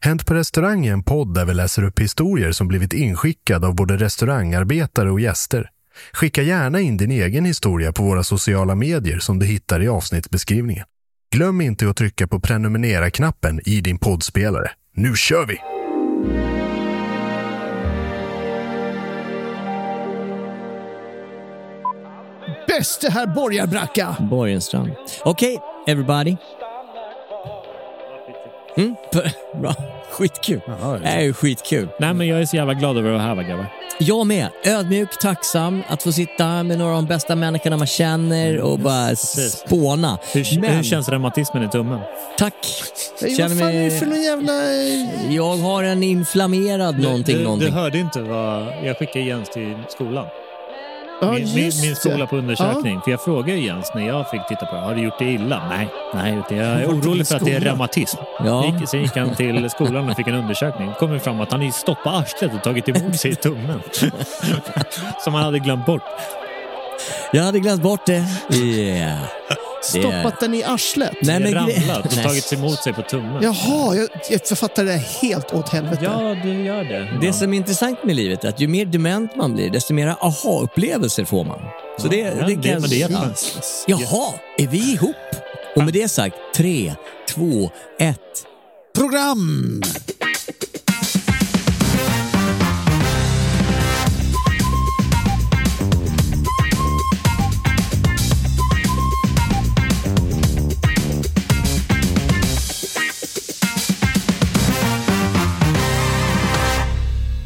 Hänt på restaurang är en podd där vi läser upp historier som blivit inskickade av både restaurangarbetare och gäster. Skicka gärna in din egen historia på våra sociala medier som du hittar i avsnittsbeskrivningen. Glöm inte att trycka på prenumerera-knappen i din poddspelare. Nu kör vi! Bäste herr borgarbracka! Borgenstrand. Okej, everybody. Mm, bra. Skitkul. Det är ju skitkul. Nej, men jag är så jävla glad över att vara här, grabbar. Jag med. Ödmjuk, tacksam att få sitta med några av de bästa människorna man känner och bara precis. spåna. Hur, Men- hur känns reumatismen i tummen? Tack. Känner vad fan är det mig- för någon jävla... Jag har en inflammerad någonting, du, du, någonting. du hörde inte vad jag skickade Jens till skolan. Ja, min, min, skola det. på undersökning. För jag frågade Jens när jag fick titta på det. Har du gjort det illa? Nej, nej jag är orolig för att det är reumatism. Ja. Gick, sen gick han till skolan och fick en undersökning. Det kom ju fram att han stoppat arslet och tagit emot sig i tummen. Som han hade glömt bort. Jag hade glömt bort det. Yeah. Stoppat den i arslet? Nej, men Ramlat och Nej. tagit emot sig på tummen. Jaha, jag, jag fattar det helt åt helvete. Ja, du gör det. Det Ja. som är intressant med livet är att ju mer dement man blir, desto mer aha-upplevelser får man. Så det, Ja, det, det, det är ja. jätteskönt. Jaha, är vi ihop? Och med det sagt, tre, två, ett. Program!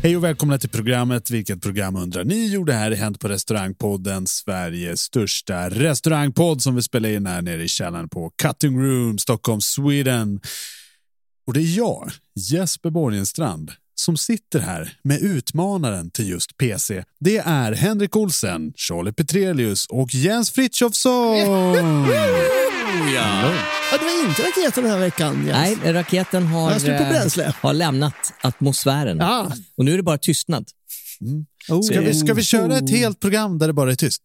Hej och välkomna till programmet. Vilket program undrar ni? Jo, det här är Hänt på restaurangpodden, Sveriges största restaurangpodd som vi spelar in här nere i källaren på Cutting Room, Stockholm, Sweden. Och det är jag, Jesper Borgenstrand, som sitter här med utmanaren till just PC. Det är Henrik Olsen, Charlie Petrelius och Jens Frithiofsson. Ja, det var inte raketen den här veckan. Jens. Nej, raketen har, Jag på eh, bränsle. har lämnat atmosfären. Ja. Och nu är det bara tystnad. Oh. Ska vi, ska vi köra ett helt program där det bara är tyst?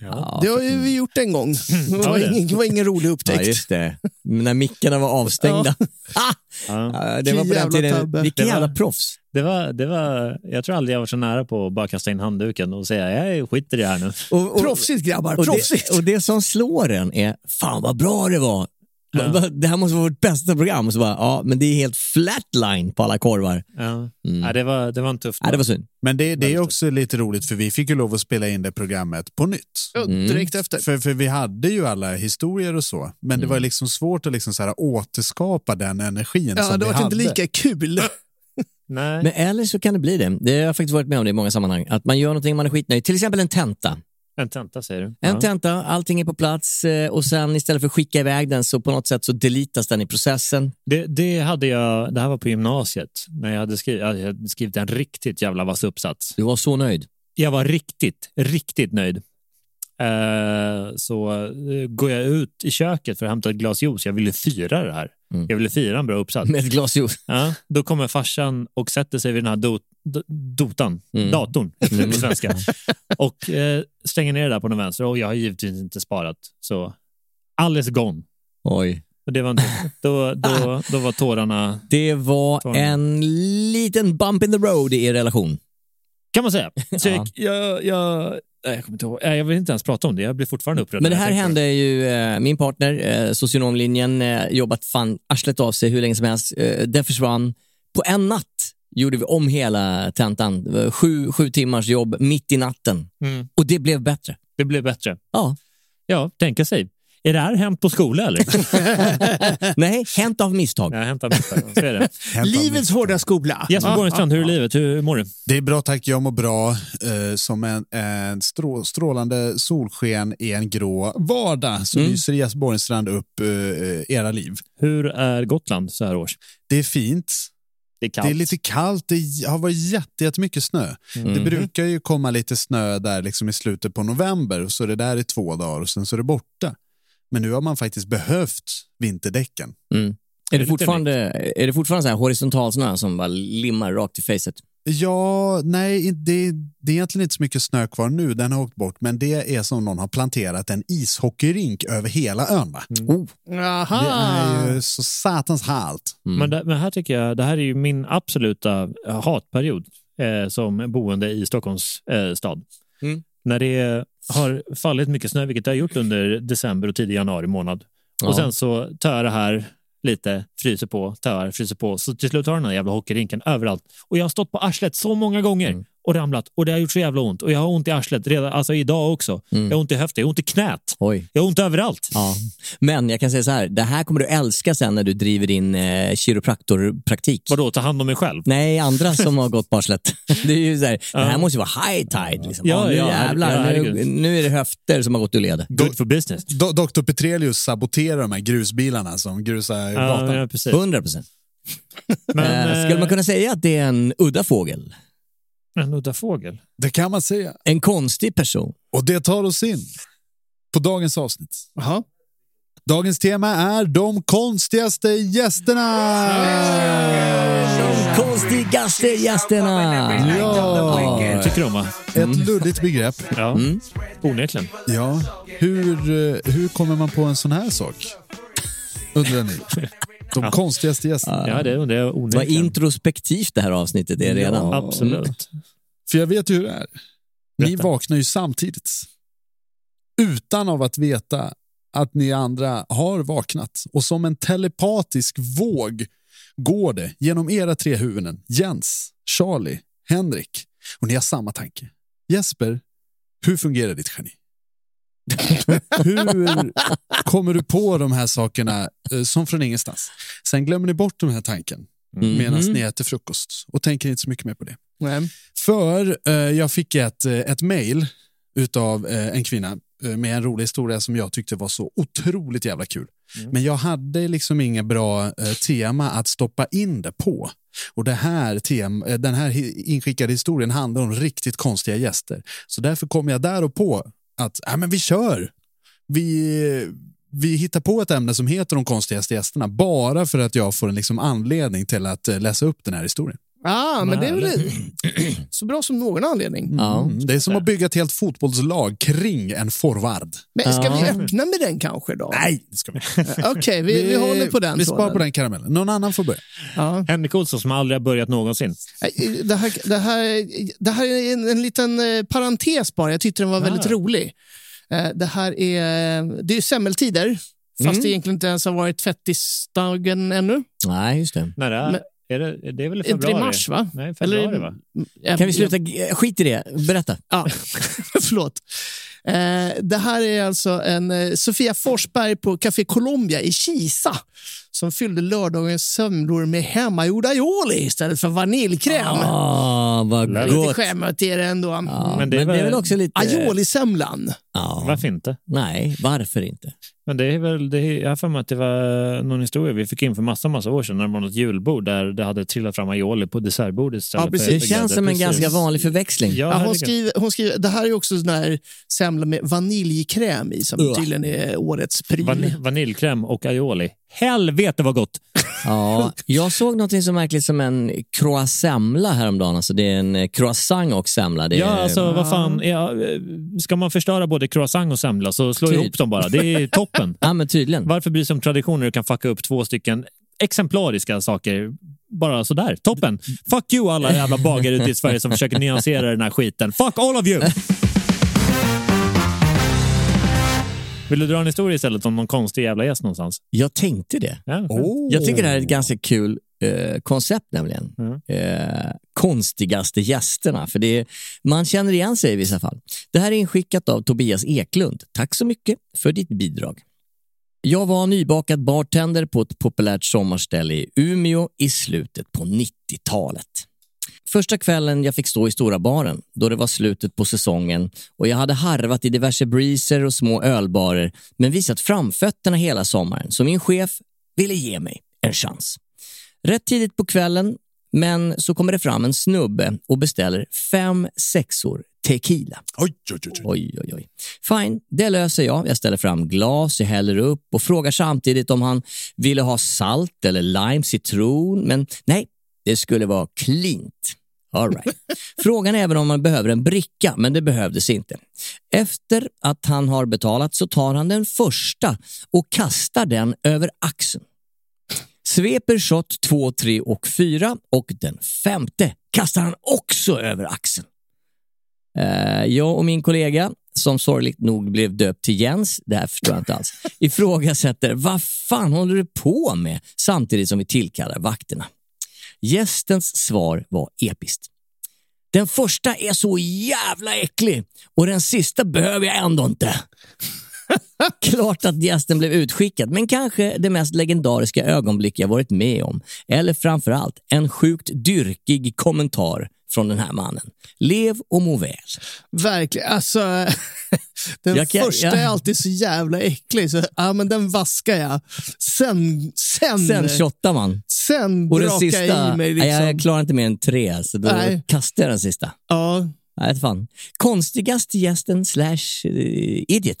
Ja, Det har ju vi gjort en gång. Det var, ingen, det var ingen rolig ja, upptäckt. just det. När mickarna var avstängda. Ah! Ja. Ja, det var på den tiden. tabbe. Var- jävla proffs. Det var, det var, jag tror aldrig jag var så nära på att bara kasta in handduken och säga jag skiter i det här nu. Och, och, Proffsigt grabbar, och, proffsigt. det, och det som slår en är, fan vad bra det var Va- Det här måste vara vårt bästa program. Och så bara, ja, men det är helt flatline på alla korvar. Ja. Mm. Ja, det, var, det var en tuff Nej, det var synd. Men det, det är också lite roligt för vi fick ju lov att spela in det programmet på nytt. Ja, direkt efter. För, för vi hade ju alla historier och så, men det var liksom svårt att liksom så här återskapa den energin Ja, som det vi var hade. inte lika kul. Nej. Men eller så kan det bli det. Det har jag faktiskt varit med om det i många sammanhang. Att man gör någonting man är skitnöjd. Till exempel en tenta. En tenta säger du? En ja. tenta, allting är på plats eh, och sen istället för att skicka iväg den så på något sätt så delitas den i processen. det, det hade jag, det här var på gymnasiet, när jag hade skrivit, jag hade skrivit en riktigt jävla vass uppsats. Du var så nöjd. Jag var riktigt, riktigt nöjd. Eh, så eh, går jag ut i köket för att hämta ett glas juice. Jag ville fira det här. Mm. Jag ville fira en bra uppsats. Med ett glas juice. Ja, då kommer farsan och sätter sig vid den här dot, do, dotan, Mm. datorn på svenska, och eh, stänger ner det där på den vänstra. Och jag har givetvis inte sparat. Så alles gone. Oj. Och det var inte, då, då, då var tårarna, Det var Tony. en liten bump in the road i er relation. kan man säga. Så Ja. jag, jag, jag, nej, jag kommer inte ihåg. Jag vill inte ens prata om det. Jag blir fortfarande upprörd. Men det här hände ju, eh, min partner, eh, socionomlinjen, eh, jobbat fan arslet av sig hur länge som helst. Eh, det försvann. På en natt gjorde vi om hela tentan. Sju, sju timmars jobb mitt i natten. Mm. Och det blev bättre. Det blev bättre. Ja. Ja, tänka sig. Är det här hänt på skola eller? Nej, hänt av misstag. Jag hämtar misstag. Så är det. Livets hårda skola. Jesper Borgenstrand, hur är livet? Hur mår du? Det är bra tack, jag mår bra. Eh, som en, en strå, strålande solsken i en grå vardag så Mm. lyser Jesper Borgenstrand upp eh, era liv. Hur är Gotland så här års? Det är fint. Det är. Det är lite kallt, det har varit jätte, jättemycket snö. Mm. Det brukar ju komma lite snö där liksom i slutet på november och så är det där i två dagar och sen så är det borta. Men nu har man faktiskt behövt vinterdäcken. Mm. Är, det fortfarande, är det fortfarande så här horisontal snö som bara limmar rakt i facet? Ja, nej, det, det är egentligen inte så mycket snö kvar nu, den har åkt bort, men det är som någon har planterat en ishockeyrink över hela ön. Va? Oh. Jaha. Det är ju så satans halt. Men, det, men här tycker jag, det här är ju min absoluta eh, hatperiod eh, som boende i Stockholms eh, stad. Mm. När det har fallit mycket snö, vilket det har gjort under december och tidig januari månad. Ja. Och sen så tar det här lite, fryser på, tar, fryser på. Så till slut har den här jävla hockeyrinken överallt. Och jag har stått på arslet så många gånger Mm. Och ramlat och det har gjort så jävla ont. Och jag har ont i arslet redan, alltså idag också. Mm. Jag har ont i höften, jag har ont i knät. Oj. Jag har ont överallt. Ja. Men jag kan säga så här, det här kommer du älska sen när du driver din eh, kiropraktorpraktik. Vadå, ta hand om mig själv? Nej, andra som har gått på arslet. Det är ju så här, det här Ja. måste ju vara high tide. Liksom. Ja, nu ja, jävlar, ja, nu, nu är det höfter som har gått ur led. Good for business. Do, Dr. Petrelius saboterar de här grusbilarna som grusar Ja, gatan. ja, precis. 100 procent. Men, Eh, skulle man kunna säga att det är en udda fågel? En udda fågel? Det kan man säga. En konstig person? Och det tar oss in på dagens avsnitt. Jaha. Dagens tema är de konstigaste gästerna. De konstigaste gästerna! Ja, tycker de va? ett luddigt begrepp. Ja, Mm. onekligen. Ja, hur, eh, hur kommer man på en sån här sak? Undrar ni. De konstigaste gästerna. Ja, det, det är Vad introspektivt det här avsnittet är redan. Ja. Absolut. För jag vet ju hur det är. Ni Berätta. vaknar ju samtidigt. Utan av att veta att ni andra har vaknat. Och som en telepatisk våg går det genom era tre huvuden. Jens, Charlie, Henrik. Och ni har samma tanke. Jesper, hur fungerar ditt geni? Hur kommer du på de här sakerna eh, som från ingenstans? Sen glömmer ni bort den här tanken Mhm. medan ni äter frukost och tänker inte så mycket mer på det. Nej. För eh, jag fick ett, eh, ett mail utav eh, en kvinna eh, med en rolig historia som jag tyckte var så otroligt jävla kul. Men jag hade liksom inga bra eh, tema att stoppa in det på. Och det här tem, den här inskickade historien handlar om riktigt konstiga gäster. Så därför kom jag där och på att ja, men vi kör. Vi, vi hittar på ett ämne som heter de konstigaste gästerna bara för att jag får en liksom anledning till att eh, läsa upp den här historien. Ah, men det är väl så bra som någon anledning. Ja. Mm, det är som att bygga ett helt fotbollslag kring en forward. Men ska Ja. vi öppna med den kanske då? Nej, det ska vi Okej, vi, vi, håller på den. Vi sparar på den karamellen. Någon annan får börja. Ja. Henrik Olsson som aldrig har börjat någonsin. Det här, det här, det här är en, en liten eh, parentes bara. Jag tyckte den var väldigt rolig. Eh, Det här är, det är semmeltider Fast Mm. det egentligen inte ens har varit fettisdagen ännu. Nej, just det. När det är, Men- är det, det är väl i Är inte i februari? mars, va? Nej, februari Eller- va? Kan vi sluta? Skit i det. Berätta. Ja, förlåt. Eh, det här är alltså en eh, Sofia Forsberg på Café Colombia i Kisa som fyllde lördagens semlor med hemmagjord aioli istället för vaniljkräm. Ah, vad Lite Lite gott. skämmigt är det ändå. Ja, Men men det det är är, väl- väl också lite... Aioli-semlan. Ja. Varför inte? Nej, varför inte? Men det är väl, det är, jag har för mig att det var någon historia vi fick in för massa, massa år sedan när det var något julbord där det hade trillat fram aioli på dessertbordet istället Ja, precis. för Det känns som en Precis. ganska vanlig förväxling. Ja, Ja, hon, skriver, hon skriver, det här är också sån här semla med vaniljkräm i som Ugh. tydligen är årets pryl. Van, vaniljkräm och aioli. Helvete vad gott! Ja, jag såg något så märkligt som en croissemla häromdagen. Alltså det är en eh, croissant och semla. Det är, Ja, alltså vad fan. Ja, eh, ska man förstöra både croissant och semla så slå Typ. ihop dem bara. Det är toppen. Ja, men tydligen. Varför bry sig om traditioner du kan fucka upp två stycken exemplariska saker bara sådär? Toppen! Fuck you alla jävla bagare ute i Sverige som försöker nyansera den här skiten. Fuck all of you! Vill du dra en historia istället om någon konstig jävla gäst någonstans? Jag tänkte det. Ja, skönt. Jag tycker det här är ett ganska kul eh, koncept nämligen. Mm. Eh, konstigaste gästerna. För det är, man känner igen sig i vissa fall. Det här är inskickat av Tobias Eklund. Tack så mycket för ditt bidrag. Jag var nybakad bartender på ett populärt sommarställe i Umeå i slutet på 90-talet. Första kvällen jag fick stå i stora baren, då det var slutet på säsongen och jag hade harvat i diverse breezer och små ölbarer men visat framfötterna hela sommaren, så min chef ville ge mig en chans. Rätt tidigt på kvällen, men så kommer det fram en snubbe och beställer fem sexor tequila. Oj, oj, oj. oj. Oj, oj. Fine, det löser jag. Jag ställer fram glas, jag häller upp och frågar samtidigt om han ville ha salt eller lime citron. Men nej, det skulle vara klint. All right. Frågan är även om man behöver en bricka, men det behövdes inte. Efter att han har betalat så tar han den första och kastar den över axeln. Sveper shot 2, 3 och 4 och den femte kastar han också över axeln. Eh, jag och min kollega, som sorgligt nog blev döpt till Jens, det här förstår jag inte alls, ifrågasätter vad fan håller du på med samtidigt som vi tillkallar vakterna. Gästens svar var episkt. Den första är så jävla äcklig och den sista behöver jag ändå inte. Klart att gästen blev utskickad, men kanske det mest legendariska ögonblick jag varit med om. Eller framför allt en sjukt dyrkig kommentar från den här mannen. Lev och må väl. Verkligen. Alltså, den Jag kan- första jag- är alltid så jävla äcklig. Så, ja, men den vaskar jag. Sen, sen, Sen shottar man. sen Och den sista, jag i mig. Liksom. nej, jag klarar inte mer än tre, så då Nej. kastar jag den sista. Ja. Nej, fan. Konstigast gästen slash eh, idiot.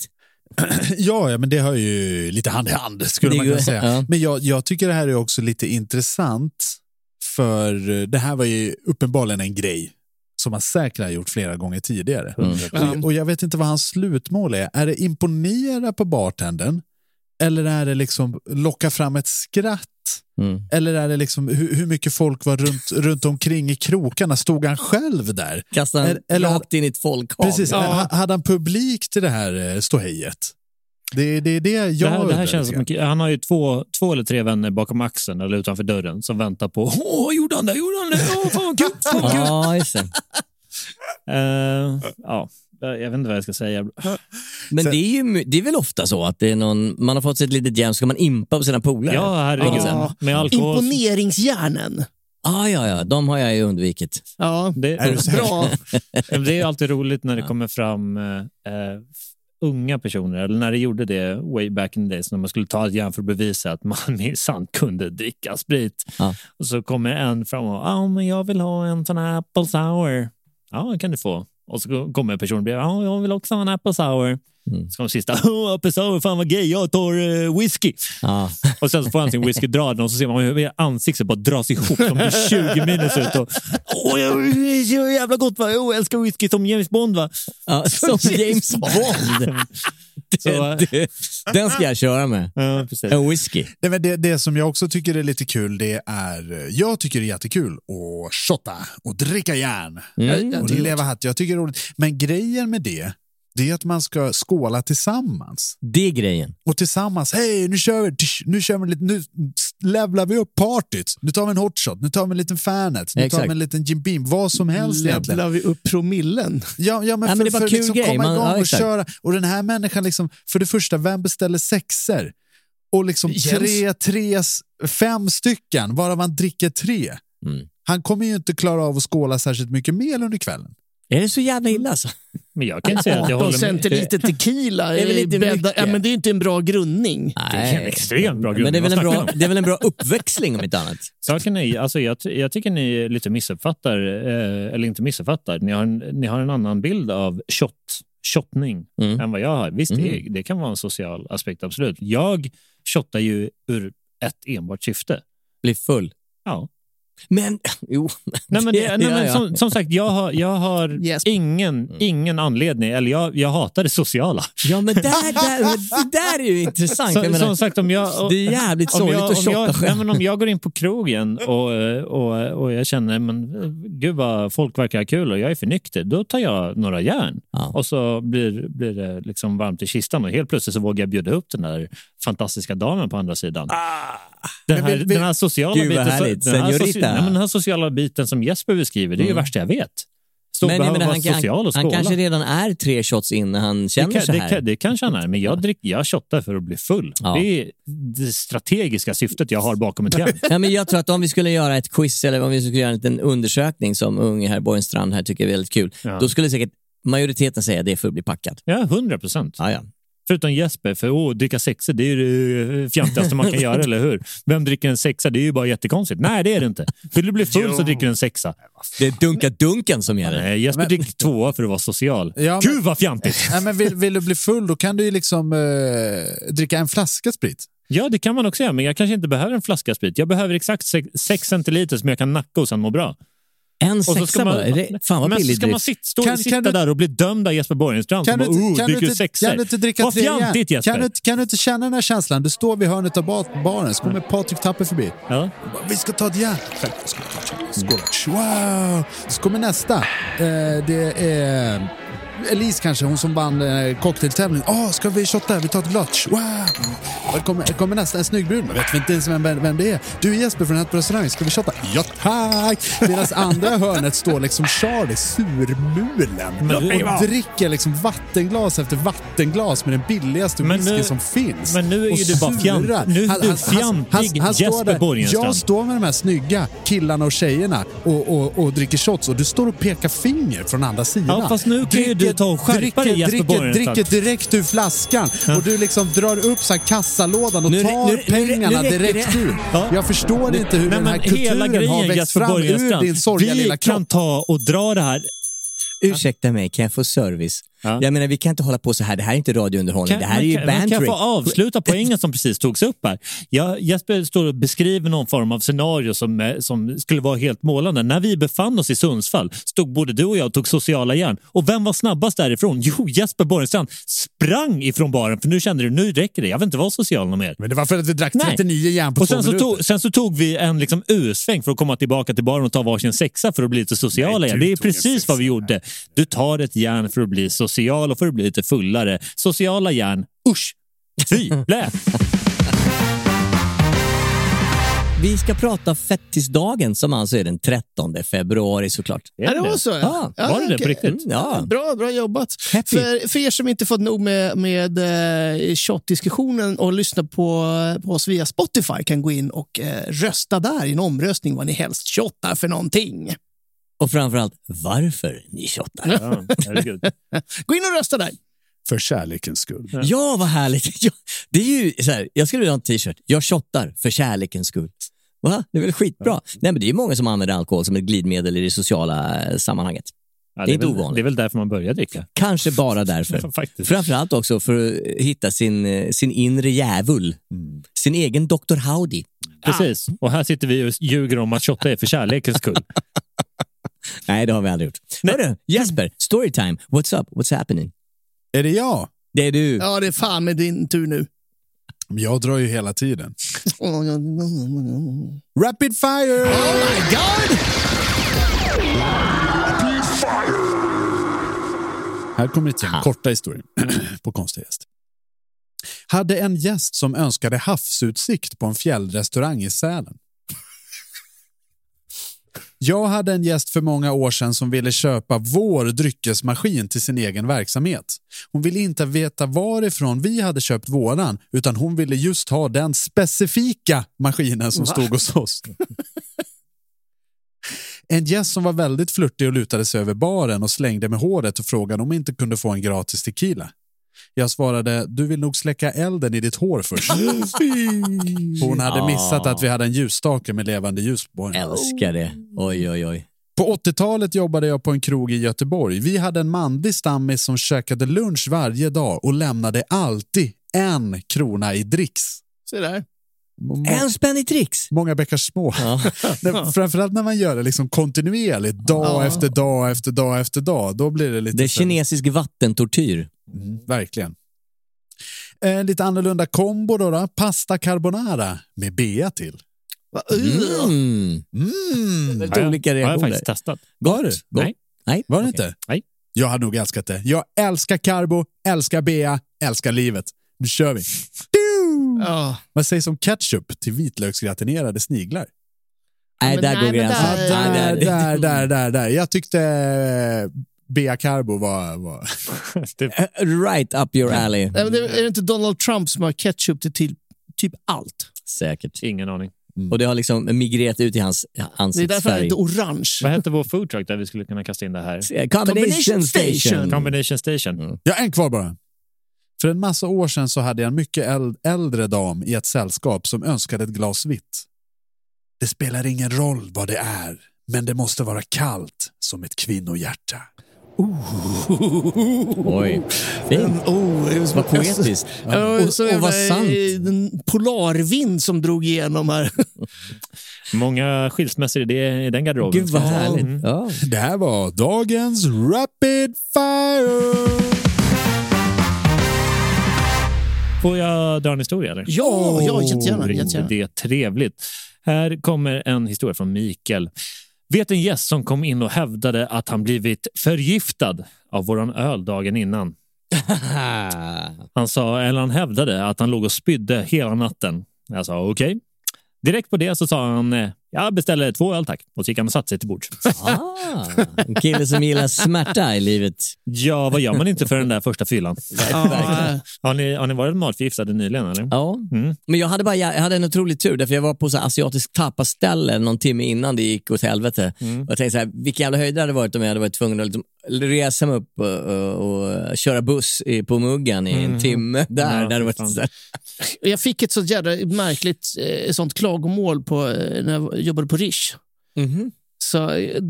Ja, ja, men det hör ju lite hand i hand skulle Det man kunna säga. ja. Men jag, jag tycker det här är också lite intressant för eh, det här var ju uppenbarligen en grej som han säkert har gjort flera gånger tidigare. Och, och jag vet inte vad hans slutmål är. Är det imponera på bartendern? Eller är det liksom locka fram ett skratt? Mm. Eller är det liksom hur, hur mycket folk var runt, runt omkring i krokarna? Stod han själv där? Kastar den Eller- rakt in i ett folkhav. Precis, ha- hade han publik till det här eh, ståhejet? Det, det är det jag Det här, det här känns som, en- han har ju två, två eller tre vänner bakom axeln eller utanför dörren som väntar på Åh, gjorde han det? Gjorde han det? Åh, fan vad kul! Fan vad kul! Ja, just det. Eh, ja, jag vet inte vad jag ska säga. Men Sen- det är, ju, det är väl ofta så att det är någon, man har fått sig ett litet gäng så ska man impa på sina polare. Ja, herregud. Ja. Med alkohol. Imponeringshjärnen. Ah, ja, ja, de har jag ju undvikit. Ja. Det, Är? Bra. Det är alltid roligt när det kommer fram eh, eh, unga personer, eller när det gjorde det way back in the days, när man skulle ta ett järn för att bevisa att man minsann kunde dricka sprit. Ja. Och så kommer en fram och ja, men jag vill ha en sån här apple sour. Ja, kan du få. Och så kommer en person bredvid, ja, jag vill också ha en apple sour. Mm. Så kommer sista, oh, fan vad gay, jag tar eh, whisky. Ja. Och sen så får han sin whisky dragen och så ser man hur ansiktet bara dras ihop som blir 20 minus ut. Och, jag- det så jävla gott va? Jag älskar whisky som James Bond va? Ja, som James Bond. Så, Det, det, den ska jag köra med. ja. En whisky. Men det, det som jag också tycker är lite kul, det är, jag tycker det är jättekul att shotta och dricka järn Mm. och leva hatt. Jag tycker det är roligt. Men grejen med det det är att man ska skåla tillsammans. Det är grejen. Och tillsammans, hej nu kör vi, nu kör vi lite, nu levlar vi upp partyt. Nu tar vi en hotshot, nu tar vi en liten Fanet, nu tar Exakt. vi en liten Jim Beam, vad som helst egentligen. Levlar vi upp promillen? Ja, ja men Ja, för, men det är bara för kul liksom grej. komma Man- igång ja, och köra. Och den här människan, liksom, för det första, vem beställer sexer? Och liksom Jens. tre, tre, fem stycken, varav man dricker tre. Mm. Han kommer ju inte klara av att skåla särskilt mycket mel under kvällen. Är det så jävla illa alltså? Men jag kan inte säga att jag 18 håller med. centiliter tequila är väl inte bädda, ja, men det är inte en bra grundning. Det är en extremt bra grund. Men det är, väl en bra, det är väl en bra uppväxling om inte annat? Saken är, alltså jag, jag tycker ni lite missuppfattar, eh, eller inte missuppfattar, ni har, en, ni har en annan bild av shot, shottning Mm. än vad jag har. Visst, Mm. det, det kan vara en social aspekt, absolut. Jag shottar ju ur ett enbart syfte. Bli full. Ja. Men, jo. Nej, men, det, nej, Ja, men ja. Som, som sagt, jag har, jag har Yes. ingen, ingen anledning, eller jag, jag hatar det sociala. Ja, men där, där, det där är ju intressant. Så, menar, som sagt, om jag, det är jävligt sorgligt att shotta nej, själv. Om jag går in på krogen och, och, och jag känner men gud vad folk verkar ha kul och jag är för nykter, då tar jag några järn. Ja. Och så blir, blir det liksom varmt i kistan och helt plötsligt så vågar jag bjuda upp den där fantastiska damen på andra sidan. Den, Men här, den här sociala Gud, biten, så- härligt. den, här soci- nej, men den här sociala biten som Jesper beskriver, det är ju Mm. värsta jag vet. Och Men vara han, kan- social och han, skåla. han kanske redan är tre shots in när han känner det, kan, så det, här. kan, det kanske han är, men jag, drick, jag shottar för att bli full. Ja. Det är det strategiska syftet jag har bakom ett järn. Ja, men jag tror att om vi skulle göra ett quiz eller om vi skulle göra en liten undersökning som unge herr Borgenstrand här tycker är väldigt kul, Ja. då skulle säkert majoriteten säga det är för att bli packad. Ja, hundra procent. Ja, ja. Förutom Jesper, för åh, dricka sexa det är ju det fjantigaste man kan göra, eller hur? Vem dricker en sexa? Det är ju bara jättekonstigt. Nej, det är det inte. Vill du bli full så dricker du en sexa. Det är Dunka-Dunken som gäller. Nej, Jesper Men- dricker tvåa för att vara social. Ja, men- Gud vad fjantigt! Nej, men vill, vill du bli full då kan du ju liksom eh, dricka en flaska sprit. Ja, det kan man också göra, men jag kanske inte behöver en flaska sprit. Jag behöver exakt sex, sex centiliter som jag kan nacka och sen må bra. En Och så sexa ska man, bara? Är det, fan vad men så billigt ska man drift. sit, stå, Kan- sitta kan du- där och bli dömd av Jesper Borgenstrand Kan som bara, oh, kan, du inte, kan du inte dricka Vad fjantigt Jesper! Kan du, kan du inte känna den här känslan? Du står vid hörnet av ba- baren, så kommer Patrik Tapper förbi. Ja. Vi ska ta ett järn. Skål. Wow! Så kommer nästa. Eh, det är Elise kanske, hon som vann eh, cocktailtävling. Åh, ska vi shotta? Vi tar ett glas. Wow! Det kommer, det kommer nästa, en snygg brud. Man vet inte ens vem, vem det är. Du är Jesper från på restaurang, ska vi shotta? Ja tack! Medan andra hörnet står liksom Charlie, surmulen. Och dricker liksom vattenglas efter vattenglas med den billigaste Men whisky nu- som finns. men nu är Och ju du bara fjant- nu är du fjantig Jesper. Borgenstrand. Jag står med de här snygga killarna och tjejerna och, och, och dricker shots och du står och pekar finger från andra sidan. Ja, fast nu kan ju du ta och skärpa dig, Jesper dricker, dricker direkt ur flaskan och du liksom drar upp så här kassalådan och Nu- tar nu- pengarna nu direkt ur. Ja. Jag förstår inte hur Nej, den här men hela kulturen har grejen växt Jesper fram ur din sorgliga Vi lilla kan kropp. ta och dra det här. Ursäkta mig, kan jag få service? Ja. Jag menar, vi kan inte hålla på så här. Det här är inte radiounderhållning. det här är men ju kan, men kan jag bantering. få avsluta poängen som precis togs upp här? Jag, Jesper står och beskriver någon form av scenario som, eh, som skulle vara helt målande. När vi befann oss i Sundsvall stod både du och jag och tog sociala järn. Och vem var snabbast därifrån? Jo, Jesper Borgenstrand sprang ifrån baren för nu kände du, nu räcker det. Jag vill inte vara social någon mer. Men det var för att vi drack Nej. 39 järn på Och två sen så, minuter. tog, sen så tog vi en liksom U-sväng för att komma tillbaka till baren och ta varsin sexa för att bli lite sociala Nej, igen. du Det är precis vad vi gjorde. Du tar ett järn för att bli social och för att bli lite fullare. Sociala järn, usch! Fy! Blä! Vi ska prata fettisdagen som alltså är den 13 februari såklart. Ja, det var så. Ja, var det det på riktigt? Mm, ja. Bra, bra jobbat. Happy. För, för er som inte fått nog med, med eh, shot-diskussionen och lyssna på, på oss via Spotify kan gå in och eh, rösta där i en omröstning vad ni helst shottar för någonting. Och framförallt varför ni shottar. Ja, herregud. Gå in och rösta där. För kärlekens skull. Ja, vad härligt. Ja, det är ju så här, jag skulle vilja ha en t-shirt. Jag shottar för kärlekens skull. Va? Det är väl skitbra? Nej, men det är ju många som använder alkohol som ett glidmedel i det sociala eh, sammanhanget. Ja, Det är inte väl, ovanligt. Det är väl därför man börjar dricka. Kanske bara därför. Faktiskt. Framförallt också för att hitta sin, eh, sin inre djävul. Sin egen Dr. Howdy. Precis. Och här sitter vi och ljuger om att shotta är för kärlekens skull. Nej, det har vi aldrig gjort. Hörru, Jesper, storytime. What's up? What's happening? Är det jag? Det är du. Ja, det är fan med din tur nu. Jag drar ju hela tiden. Rapid fire! Oh my god! Här kommer ett gäng korta historier på konstiga gäster. Hade en gäst som önskade havsutsikt på en fjällrestaurang i Sälen. Jag hade en gäst för många år sedan som ville köpa vår dryckesmaskin till sin egen verksamhet. Hon ville inte veta varifrån vi hade köpt våran, utan hon ville just ha den specifika maskinen som Va? stod hos oss. En gäst som var väldigt flörtig och lutade sig över baren och slängde med håret och frågade om hon inte kunde få en gratis tequila. Jag svarade, du vill nog släcka elden i ditt hår först. Hon hade missat att vi hade en ljusstake med levande ljus på. Älskar det. Oj, oj, oj. På 80-talet jobbade jag på en krog i Göteborg. Vi hade en manlig stammis som käkade lunch varje dag och lämnade alltid en krona i dricks. Se där. Må- En spänn i tricks. Många bäckar små. Nej, Framförallt när man gör det liksom kontinuerligt, dag Ja. efter dag efter dag efter dag. Då blir det lite... Det är kinesisk vattentortyr. Mm, verkligen. Eh, lite annorlunda kombo då, då. Pasta carbonara med bea till. Mm. Mm. Väldigt olika Har jag reaktioner. faktiskt testat. Var det? Nej. Nej. Var det Okej. inte? Nej. Jag hade nog älskat det. Jag älskar karbo, älskar bea, älskar livet. Nu kör vi. Du! Ja. Vad sägs om ketchup till vitlöksgratinerade sniglar? Nej, där nej, går gränsen. där- Ja, Nej, där, där- där. Jag tyckte bea carbo var... var... Det, Right up your alley. Nej, men det, är det inte Donald Trump som har ketchup till, till typ allt? Säkert. ingen aning. Och det har liksom migrerat ut i hans Det är därför han ansiktsfärg. heter orange. Vad hette vår foodtruck där vi skulle kunna kasta in det här? Combination station. Station. Combination Station. Ja, en kvar bara. För en massa år sedan så hade jag en mycket äl- äldre dam i ett sällskap som önskade ett glas vitt. Det spelar ingen roll vad det är, men det måste vara kallt som ett kvinnohjärta. Oj, fint. Oh, det var Vad poetiskt. Ja, Och, så och jävla, vad sant. En polarvind som drog igenom här. Många skilsmässor i, det, i den garderoben. Gud vad härligt. Mm. Ja. Det här var dagens Rapid Fire. Får jag dra en historia? Eller? Ja, ja jättegärna. Oh, jättegärna. Det är trevligt. Här kommer en historia från Mikael. Vet en gäst som kom in och hävdade att han blivit förgiftad av våran öl dagen innan. Han sa, eller han hävdade att han låg och spydde hela natten. Jag sa okej. Direkt på det så sa han, eh, jag beställer två öl tack. Och så gick han och satte sig till bords. Ah, en kille som gillar smärta i livet. Ja, vad gör man inte för den där första fyllan? Har ni, har ni varit matförgiftade nyligen? Eller? Ja, Mm. men jag hade, bara, jag hade en otrolig tur därför jag var på så asiatisk tapaställe någon timme innan det gick åt helvete. Mm. Och jag tänkte så här, vilken jävla höjd det hade varit om jag hade varit tvungen att liksom resa mig upp och, och, och köra buss i, på muggen i en timme där. Mm. Ja, det hade fy varit så här, jag fick ett så jävla märkligt eh, sånt klagomål på, eh, när jag jobbade på Rish. mhm. Så eh,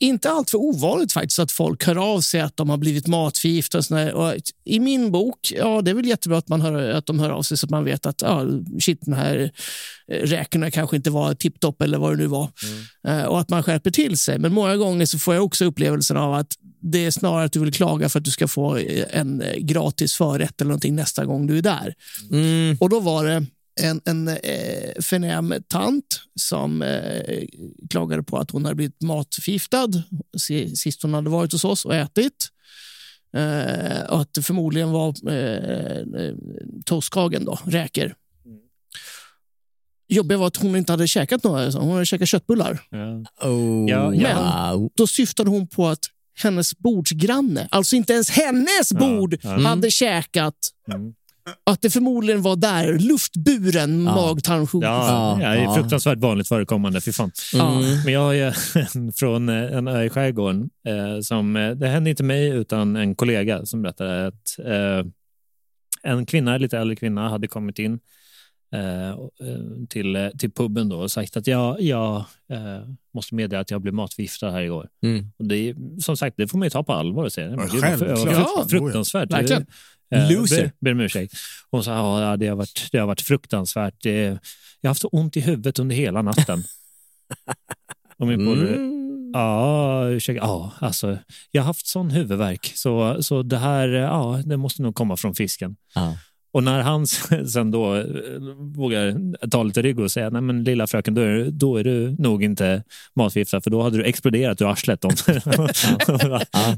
inte allt för ovanligt faktiskt att folk hör av sig att de har blivit matförgiftade. Och och I min bok, ja det är väl jättebra att, man hör, att de hör av sig så att man vet att ja, shit, den här eh, räkorna kanske inte var tipptopp eller vad det nu var. Eh, och att man skärper till sig. Men många gånger så får jag också upplevelsen av att det är snarare att du vill klaga för att du ska få eh, en eh, gratis förrätt eller någonting nästa gång du är där. mm. Och då var det en, en eh, förnäm tant som eh, klagade på att hon hade blivit matförgiftad si- sist hon hade varit hos oss och ätit. Eh, och att det förmodligen var eh, eh, toastkagen, då, räkor. Jobbiga var att hon inte hade käkat några, hon hade käkat köttbullar. Ja. Oh, Ja, ja. Då syftade hon på att hennes bordsgranne, alltså inte ens hennes bord, ja. hade käkat. Mm. Att det förmodligen var där, luftburen mag-tarmsjukdom. Ja, Ja, ja, det är ja. fruktansvärt vanligt förekommande. Fy fan. Ja. Men jag har ju en från eh, en ö i skärgården. Eh, som, eh, det hände inte mig, utan en kollega som berättade att eh, en kvinna, lite äldre kvinna, hade kommit in till, eh, till puben då och sagt att jag, jag eh, måste meddela att jag blev matförgiftad här igår. Mm. Och det som sagt, det får man ju ta på allvar och säga. Det är självklart. frukt- Ja, fruktansvärt. verkligen. Eh, Loser. Ber, ber om ursäkt. Hon sa ja, det, har varit, det har varit fruktansvärt. Det, jag har haft så ont i huvudet under hela natten. Och min polare, Mm. ja, ursäkta, ja, alltså, jag har haft sån huvudvärk så, så det här, ja, det måste nog komma från fisken. Ja. Och när han sen då eh, vågar ta lite rygg och säga nej men lilla fröken, då är, då är du nog inte matförgiftad för då hade du exploderat ur arslet. Om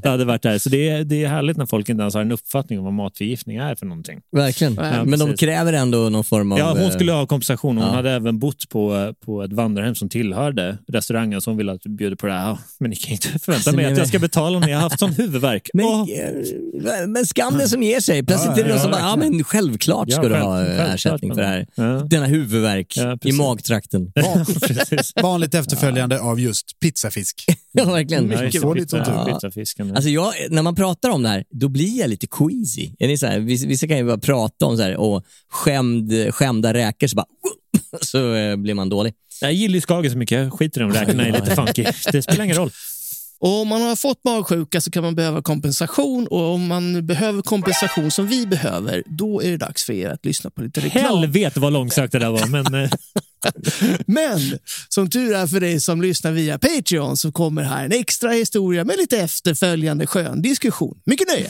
det hade varit där. Så det är, det är härligt när folk inte ens har en uppfattning om vad matförgiftning är för någonting. Verkligen. Ja, Men de precis. kräver ändå någon form av... Ja, hon eh, skulle ha kompensation. Hon ja. hade även bott på, på ett vandrarhem som tillhörde restaurangen hon ville att du bjuder på det här. Men ni kan inte förvänta mig att jag ska betala när jag har haft sån huvudvärk. Men, eh, men skam den som ger sig. Plötsligt Ja, är det någon som bara, ja men självklart ska Ja, du själv- ha eh, självklart, ersättning för det här. Ja. Denna huvudvärk Ja, i magtrakten. Vanligt efterföljande av just pizzafisk. Ja, verkligen. Lite pizza- där. Pizzafisken. Alltså jag, när man pratar om det här, då blir jag lite queasy. Är ni så här, vissa, vissa kan ju bara prata om så här, och skämd, skämda räkor, så bara så eh, blir man dålig. Jag gillar ju Skagen så mycket. Jag skiter i om räkorna är lite funky. Det spelar ingen roll. Och om man har fått magsjuka så kan man behöva kompensation och om man behöver kompensation som vi behöver, då är det dags för er att lyssna på lite reklam. Helvete vad långsökt det där var. Men, eh, Men som tur är för dig som lyssnar via Patreon så kommer här en extra historia med lite efterföljande skön diskussion. Mycket nöje!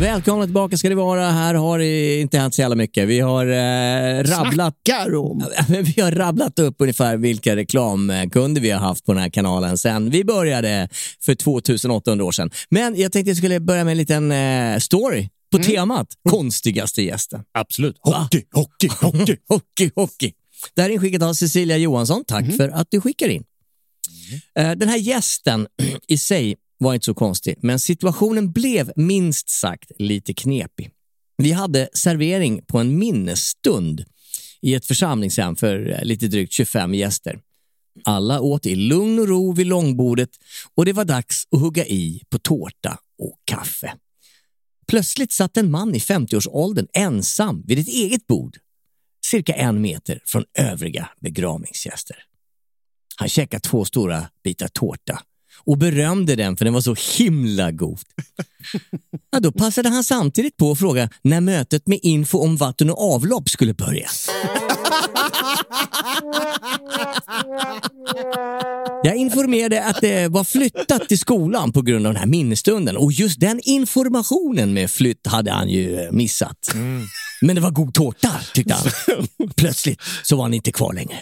Välkomna tillbaka ska det vara. Här har det inte hänt så jävla mycket. Vi har eh, rabblat Snackar om. vi har rabblat upp ungefär vilka reklamkunder vi har haft på den här kanalen sen vi började för 2800 år sedan. Men jag tänkte jag skulle börja med en liten eh, story på temat konstigaste gästen. absolut. Hockey, hockey, hockey, hockey, hockey. Det här är inskickat av Cecilia Johansson. Tack för att du skickar in. Eh, Den här gästen i sig var inte så konstig, men situationen blev minst sagt lite knepig. Vi hade servering på en minnesstund i ett församlingshem för eh, lite drygt 25 gäster. Alla åt i lugn och ro vid långbordet och det var dags att hugga i på tårta och kaffe. Plötsligt satt en man i 50-årsåldern ensam vid ett eget bord, cirka en meter från övriga begravningsgäster. Han käkade två stora bitar tårta och berömde den för den var så himla god. Ja, då passade han samtidigt på att fråga när mötet med info om vatten och avlopp skulle börja. Jag informerade att det var flyttat till skolan på grund av den här minnesstunden och just den informationen med flytt hade han ju missat. Men det var god tårta, tyckte han. Plötsligt så var han inte kvar längre.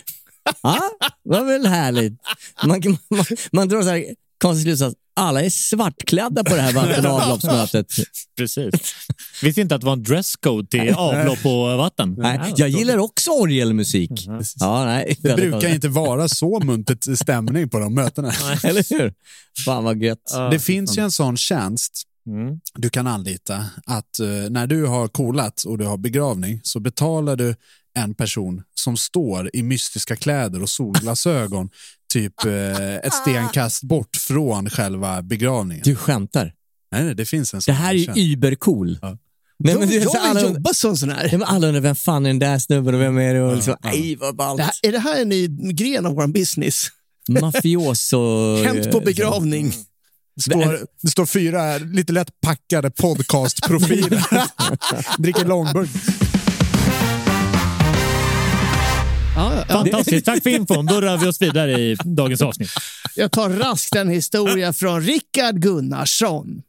Ja, det var väl härligt. Man, man, man drar så här konstig slutsats. Alla är svartklädda på det här vatten och avloppsmötet. Precis. Visste inte att det var en dresscode till avlopp och vatten. Nej, jag gillar också orgelmusik. Ja, nej, Det brukar inte vara så muntet stämning på de mötena. Eller hur? Fan vad gött. Det finns ju en sån tjänst du kan anlita att eh, när du har kolat och du har begravning så betalar du en person som står i mystiska kläder och solglasögon typ eh, ett stenkast bort från själva begravningen. Du skämtar? Nej, nej det finns en Det sån här är ju übercool. Ja. Nej, men jag det jag alla- har jobbat som sån här. Ja, men alla undrar vem fan är den där snubben och vem är det? Och liksom, Ej, vad ballt. Det här, är det här en ny gren av vår business? Mafioso... Hämt på begravning. Står, det står fyra lite lätt packade podcastprofiler. Dricker långburk. Ja, ja. Fantastiskt, tack för infon. Då rör vi oss vidare i dagens avsnitt. Jag tar raskt en historia från Rickard Gunnarsson.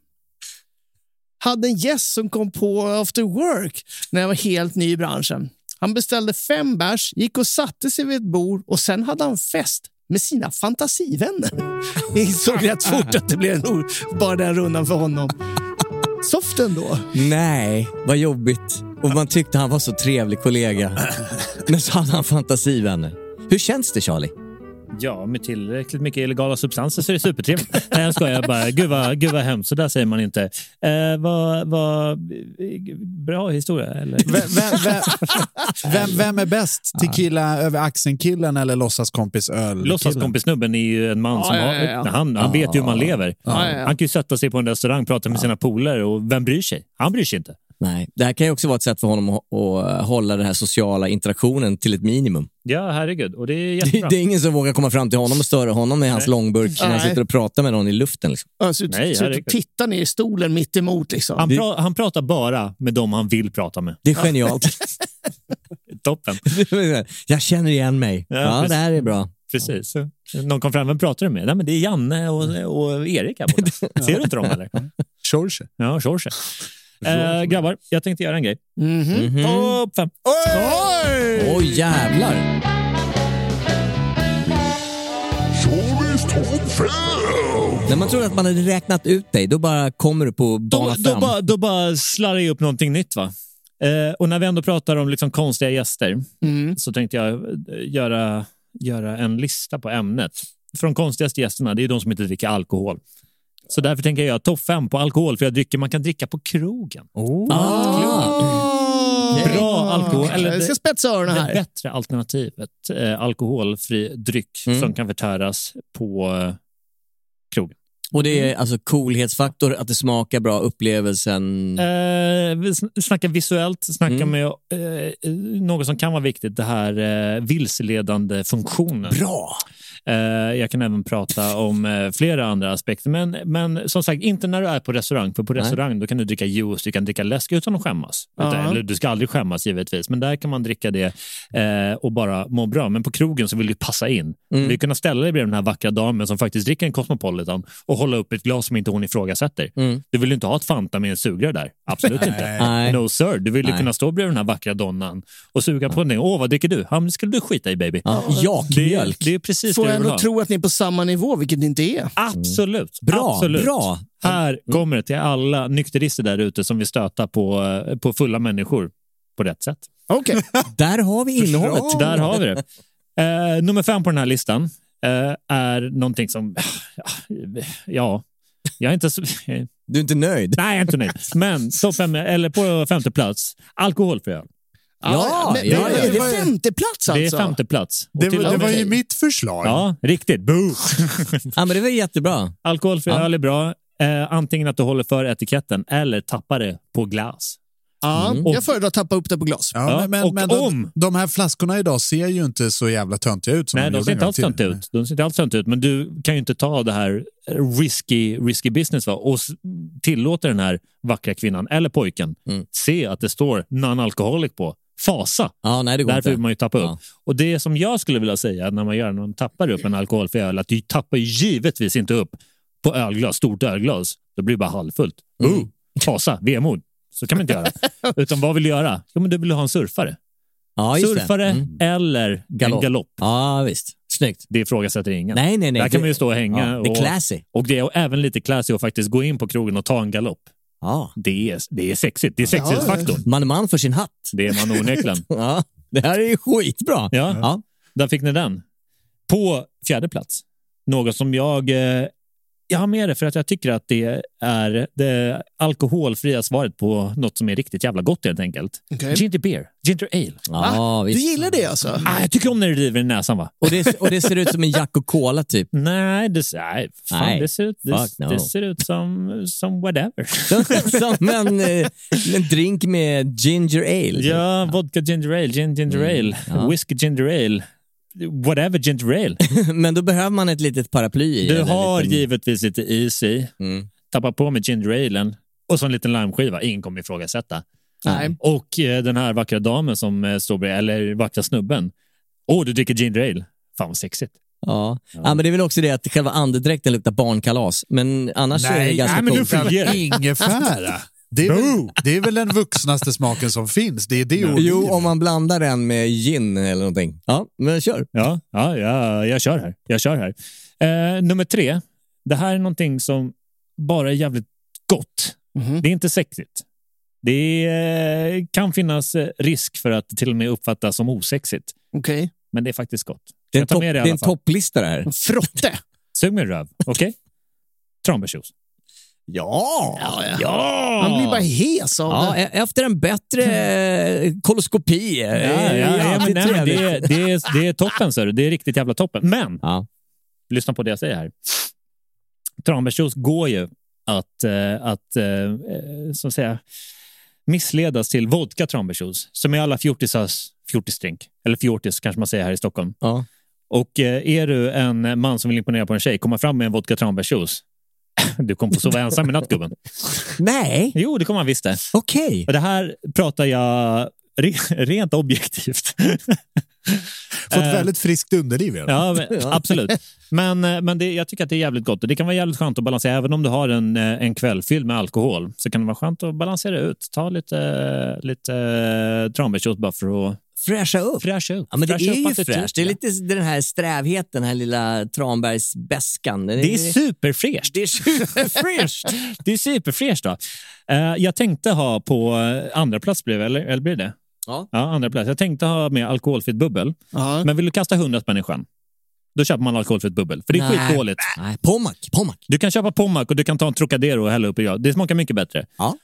Hade en gäst som kom på after work när jag var helt ny i branschen. Han beställde fem bärs, gick och satte sig vid ett bord och sen hade han fest med sina fantasivänner. Insåg rätt fort att det blev en bara den rundan för honom. Soft ändå. Nej, vad jobbigt. Och man tyckte han var så trevlig kollega. Men så hade han fantasivänner. Hur känns det Charlie? Ja, med tillräckligt mycket illegala substanser så är det supertrevligt. Nej, jag skojar bara. Gud vad, gud vad hemskt, så där säger man inte. Eh, vad, vad, bra historia, eller? Vem, vem, vem, vem, vem är bäst? Tequila över axeln-killen eller låtsaskompis öl Låtsaskompisnubben är ju en man som Ja, har, ja, ja. Han, han vet ju hur man lever. Ja, ja, ja. Han kan ju sätta sig på en restaurang, prata med sina polare och vem bryr sig? Han bryr sig inte. Nej, det här kan ju också vara ett sätt för honom att, att hålla den här sociala interaktionen till ett minimum. Ja, herregud. Och det är jättebra. det är ingen som vågar komma fram till honom och störa honom med hans Nej. långburk när han sitter och pratar med någon i luften. Liksom. Alltså, Nej, så herregud. titta ner i stolen mitt emot. Liksom. Han, pra, han pratar bara med dem han vill prata med. Det är genialt. Toppen. Jag känner igen mig. Ja, Ja, det här är bra. Precis. Någon kom fram, vem pratar du med? Nej, men det är Janne och, och Erik här borta. Ser du inte dem eller? George. Ja, George. Eh, grabbar, jag tänkte göra en grej. Mhm. Topp fem. Oj! Oj, jävlar. När man tror att man hade räknat ut dig, då bara kommer du på Då, bana då, fram. bara, då bara slarrar jag upp någonting nytt. va? Eh, och när vi ändå pratar om liksom konstiga gäster Mm. så tänkte jag eh, göra, göra en lista på ämnet. För de konstigaste gästerna, det är de som inte dricker alkohol. Så därför tänker jag topp fem på alkoholfria drycker man kan dricka på krogen. Ah. Bra alkohol. Eller jag ska spetsa öronen det här. bättre alternativet. Eh, alkoholfri dryck Mm. som kan förtäras på eh, krogen. Och det är alltså coolhetsfaktor, att det smakar bra, upplevelsen. Eh, vi sn- snackar visuellt, snackar Mm. med eh, något som kan vara viktigt, det här eh, vilseledande funktionen. Bra! Eh, jag kan även prata om eh, flera andra aspekter, men, men som sagt, inte när du är på restaurang, för på Nej. restaurang då kan du dricka juice, du kan dricka läsk utan att skämmas. Utan, Ja. eller, du ska aldrig skämmas givetvis, men där kan man dricka det eh, och bara må bra. Men på krogen så vill du passa in. Mm. Du vill kunna ställa dig bredvid den här vackra damen som faktiskt dricker en Cosmopolitan och hålla upp ett glas som inte hon ifrågasätter. Mm. Du vill inte ha ett Fanta med en sugrör där. Absolut inte. Nej. No sir. Du vill ju Nej. kunna stå bredvid den här vackra donnan och suga på den. Åh, vad dricker du? Ja, men det skulle du skita i baby. Ja, Det, jakmjölk. det är precis Får det jag ändå tro att ni är på samma nivå, vilket ni inte är. Absolut. Bra, Absolut. bra. Här kommer det till alla nykterister där ute som vill stöta på, eh, på fulla människor på rätt sätt. Okej. Där har vi innehållet. Där har vi det. Eh, nummer fem på den här listan eh, är någonting som... Ja, jag är inte så... Du är inte nöjd? Nej, jag är inte nöjd. Men topp fem, eller på femte plats, alkoholfri öl. Ja, men, ja, men, ja. Är det femte plats Det är alltså? femte plats. Det, till var- det var ju mitt förslag. Ja, riktigt. Boo! Ja, men det var jättebra. Alkoholfri Ja. öl är bra. Eh, antingen att du håller för etiketten eller tappar det på glas. Ja, Mm. Jag föredrar att tappa upp det på glas. Ja, men, men, och men de, om- de här flaskorna idag ser ju inte så jävla töntiga ut som Nej, de de ser inte alls töntiga ut. De ser inte alls töntiga ut. Men du kan ju inte ta det här risky, risky business va? och tillåta den här vackra kvinnan eller pojken se att det står non-alcoholic på. Fasa! Ja, nej, det går Därför inte. vill man ju tappa upp. Ja. Och det som jag skulle vilja säga när man gör när man tappar upp en alkoholfri öl, att du tappar ju givetvis inte upp på ölglas, stort ölglas. Då blir det bara halvfullt. Mm. Oh, fasa, vemod. Så kan man inte göra. Utan vad vill du göra? Jo, men du vill ha en surfare. Ja, just surfare Mm. eller Galopp. en galopp. Ja, visst. Snyggt. Det ifrågasätter ingen. Nej, nej, nej. Där kan man ju stå och hänga. Ja, det är och, classy. Och det är även lite classy att faktiskt gå in på krogen och ta en galopp. Ja. Det är, det är sexigt. Det är sexighetsfaktorn. Man är man för sin hatt. Det är man onekligen. Ja, det här är ju skitbra. Ja, Ja. där fick ni den. På fjärde plats, något som jag... Eh, jag har med det för att jag tycker att det är det alkoholfria svaret på något som är riktigt jävla gott helt enkelt. Okej. Ginger beer, ginger ale. Ja, Du visst. gillar det alltså? Ah, jag tycker om när det river i näsan va? Och det, och det ser ut som en Jack och Cola typ. Nej, det, nej, fan, Nej, det, ser ut, det, no. det ser ut som, som whatever. som en, eh, en drink med ginger ale. Ja, vodka ginger ale, gin ginger ale, ja. whisky ginger ale, whatever ginger ale. Men då behöver man ett litet paraply i. Du har en liten- givetvis lite is i. Mm. Tappa på med ginger alen och så en liten limeskiva. Ingen kommer ifrågasätta. Nej. Och eh, den här vackra damen som eh, står bredvid, eller vackra snubben. Åh, du dricker ginger ale. Fan vad sexigt. Ja. ja, men det är väl också det att själva andedräkten luktar barnkalas. Men annars är det Nej, ganska nej, men nu coolt. fungerar det. Ingefära. Det är, väl, det är väl den vuxnaste smaken som finns. Det är det och Jo, om man blandar den med gin eller någonting. Ja, men kör. Ja, ja, ja jag kör här. Jag kör här. Eh, nummer tre. Det här är någonting som bara är jävligt gott. Mhm. Det är inte sexigt. Det eh, kan finnas eh, risk för att till och med uppfattas som osexigt. Okej. Men det är faktiskt gott. Det är en, topp, det det är en topplista det här. Frotte. Sug med röv, okej? Tranbärsjuice. Ja! Ja! Man blir bara hes av Ja, det. e- efter en bättre eh, koloskopi. Ja, ja, ja, men, nej, men det, är, det, är, det är toppen, så det är riktigt jävla toppen. Men, Ja. lyssna på det jag säger här. Tranbärsjuice går ju att, eh, att eh, eh, så att säga, missledas till vodka tranbärsjuice, som är alla fjortisars fjortisdrink. Eller fjortis kanske man säger här i Stockholm. Ja. Och eh, är du en man som vill imponera på en tjej, komma fram med en vodka tranbärsjuice. Du kommer få sova ensam i natt, gubben. Nej, Jo, det kommer man visst det. okej. Och det här pratar jag re- rent objektivt. Fått Eh, väldigt friskt underliv. Ja, men, absolut. Men, eh, men det, jag tycker att det är jävligt gott. Och det kan vara jävligt skönt att balansera. Även om du har en, eh, en kväll fylld med alkohol så kan det vara skönt att balansera ut. Ta lite, lite tranbärsjuice bara för att Fräscha upp. fräscha upp. Ja, men det Fräscha är ju fräscht. Det är lite den här strävheten, den här lilla tranbärsbäskan. Den Det är superfräscht. Det är superfräscht. Det är superfräscht. Då. Eh, jag tänkte ha på eh, andra plats, blev det, eller, eller blir det? Ja. Ja, andra plats. Jag tänkte ha med alkoholfritt bubbel. Ja. Men vill du kasta 100 spänn i sjön, då köper man alkoholfritt bubbel. För det är Nej. skitdåligt. Nej, Pommac. Pommac. Du kan köpa Pommac och du kan ta en Trocadero och hälla upp i det. Det smakar mycket bättre. Ja.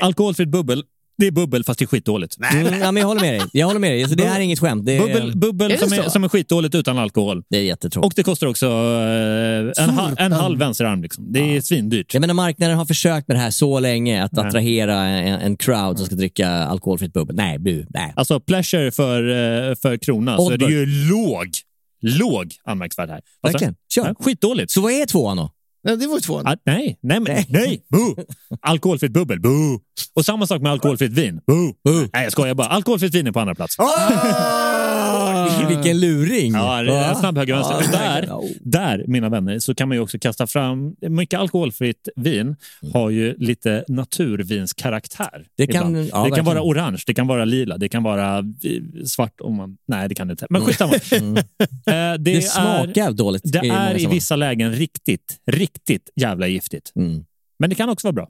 Alkoholfritt bubbel, det är bubbel fast det är skitdåligt. Mm, ja, men jag håller med dig. Jag håller med dig. Så det här är inget skämt. Det är, Bubbel, bubbel Är det som, är, som är skitdåligt utan alkohol. det är jättetråkigt. Och det kostar också eh, en, ha, en halv vänsterarm. Liksom. Det är svindyrt. Jag menar, marknaden har försökt med det här så länge, att attrahera en, en crowd som ska dricka alkoholfritt bubbel. Nej, bu, nej. Alltså pleasure för, eh, för krona så är det ju låg, låg anmärkningsvärd här. Alltså, Verkligen. Kör. ja, skitdåligt. Så vad är tvåan då? Nej, det var ju tvåan. Ah, nej, nej, men, nej. Boo. Alkoholfritt bubbel. Boo. Och samma sak med alkoholfritt vin. Boo. Nej, jag skojar bara. Alkoholfritt vin är på andra plats. Ah! Vilken luring! Ja, det är Va? snabb höger vänster. Och där, där, mina vänner, så kan man ju också kasta fram... Mycket alkoholfritt vin Mm. har ju lite naturvinskaraktär. Det kan- ja, det kan verkligen. vara orange, det kan vara lila, det kan vara eh, svart om man... Nej, det kan det inte. Men skitsamma. Mm. Eh, det, Det smakar är, dåligt. Det är i vissa lägen riktigt, riktigt jävla giftigt. Mm. Men det kan också vara bra.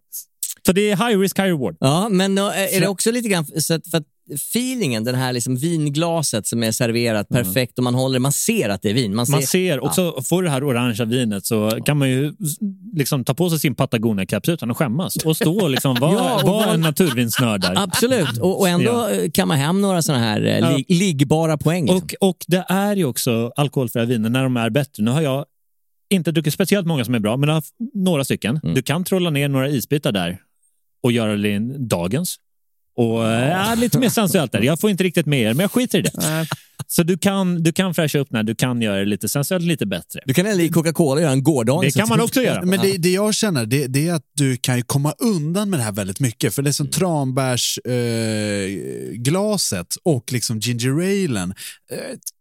Så det är high risk, high reward. Ja, men då är det också lite grann så att, för att feelingen, den här liksom vinglaset som är serverat perfekt och man håller, man ser att det är vin. Man ser, Man ser, och så får det här orangea vinet så kan man ju liksom ta på sig sin Patagonia-caps utan att skämmas och stå och liksom vara Ja, vara- en naturvinsnörd där. Absolut, och, och ändå Ja. eh, kan man hem några sådana här eh, li, liggbara poäng. liksom. Och, och det är ju också alkoholfria viner när de är bättre. Nu har jag inte druckit speciellt många som är bra, men jag har haft några stycken. Mm. Du kan trolla ner några isbitar där och göra din dagens. Och eh, ja, lite mer sensuellt där. Jag får inte riktigt med er, men jag skiter i det. Så du kan, du kan fräscha upp när du kan göra det lite sensuellt lite bättre. Du kan hälla i Coca-Cola och göra en gårdagens. Det kan man också göra. Men det, det jag känner det, det är att du kan ju komma undan med det här väldigt mycket. För det är som tranbärsglaset eh, glaset och liksom ginger alen eh,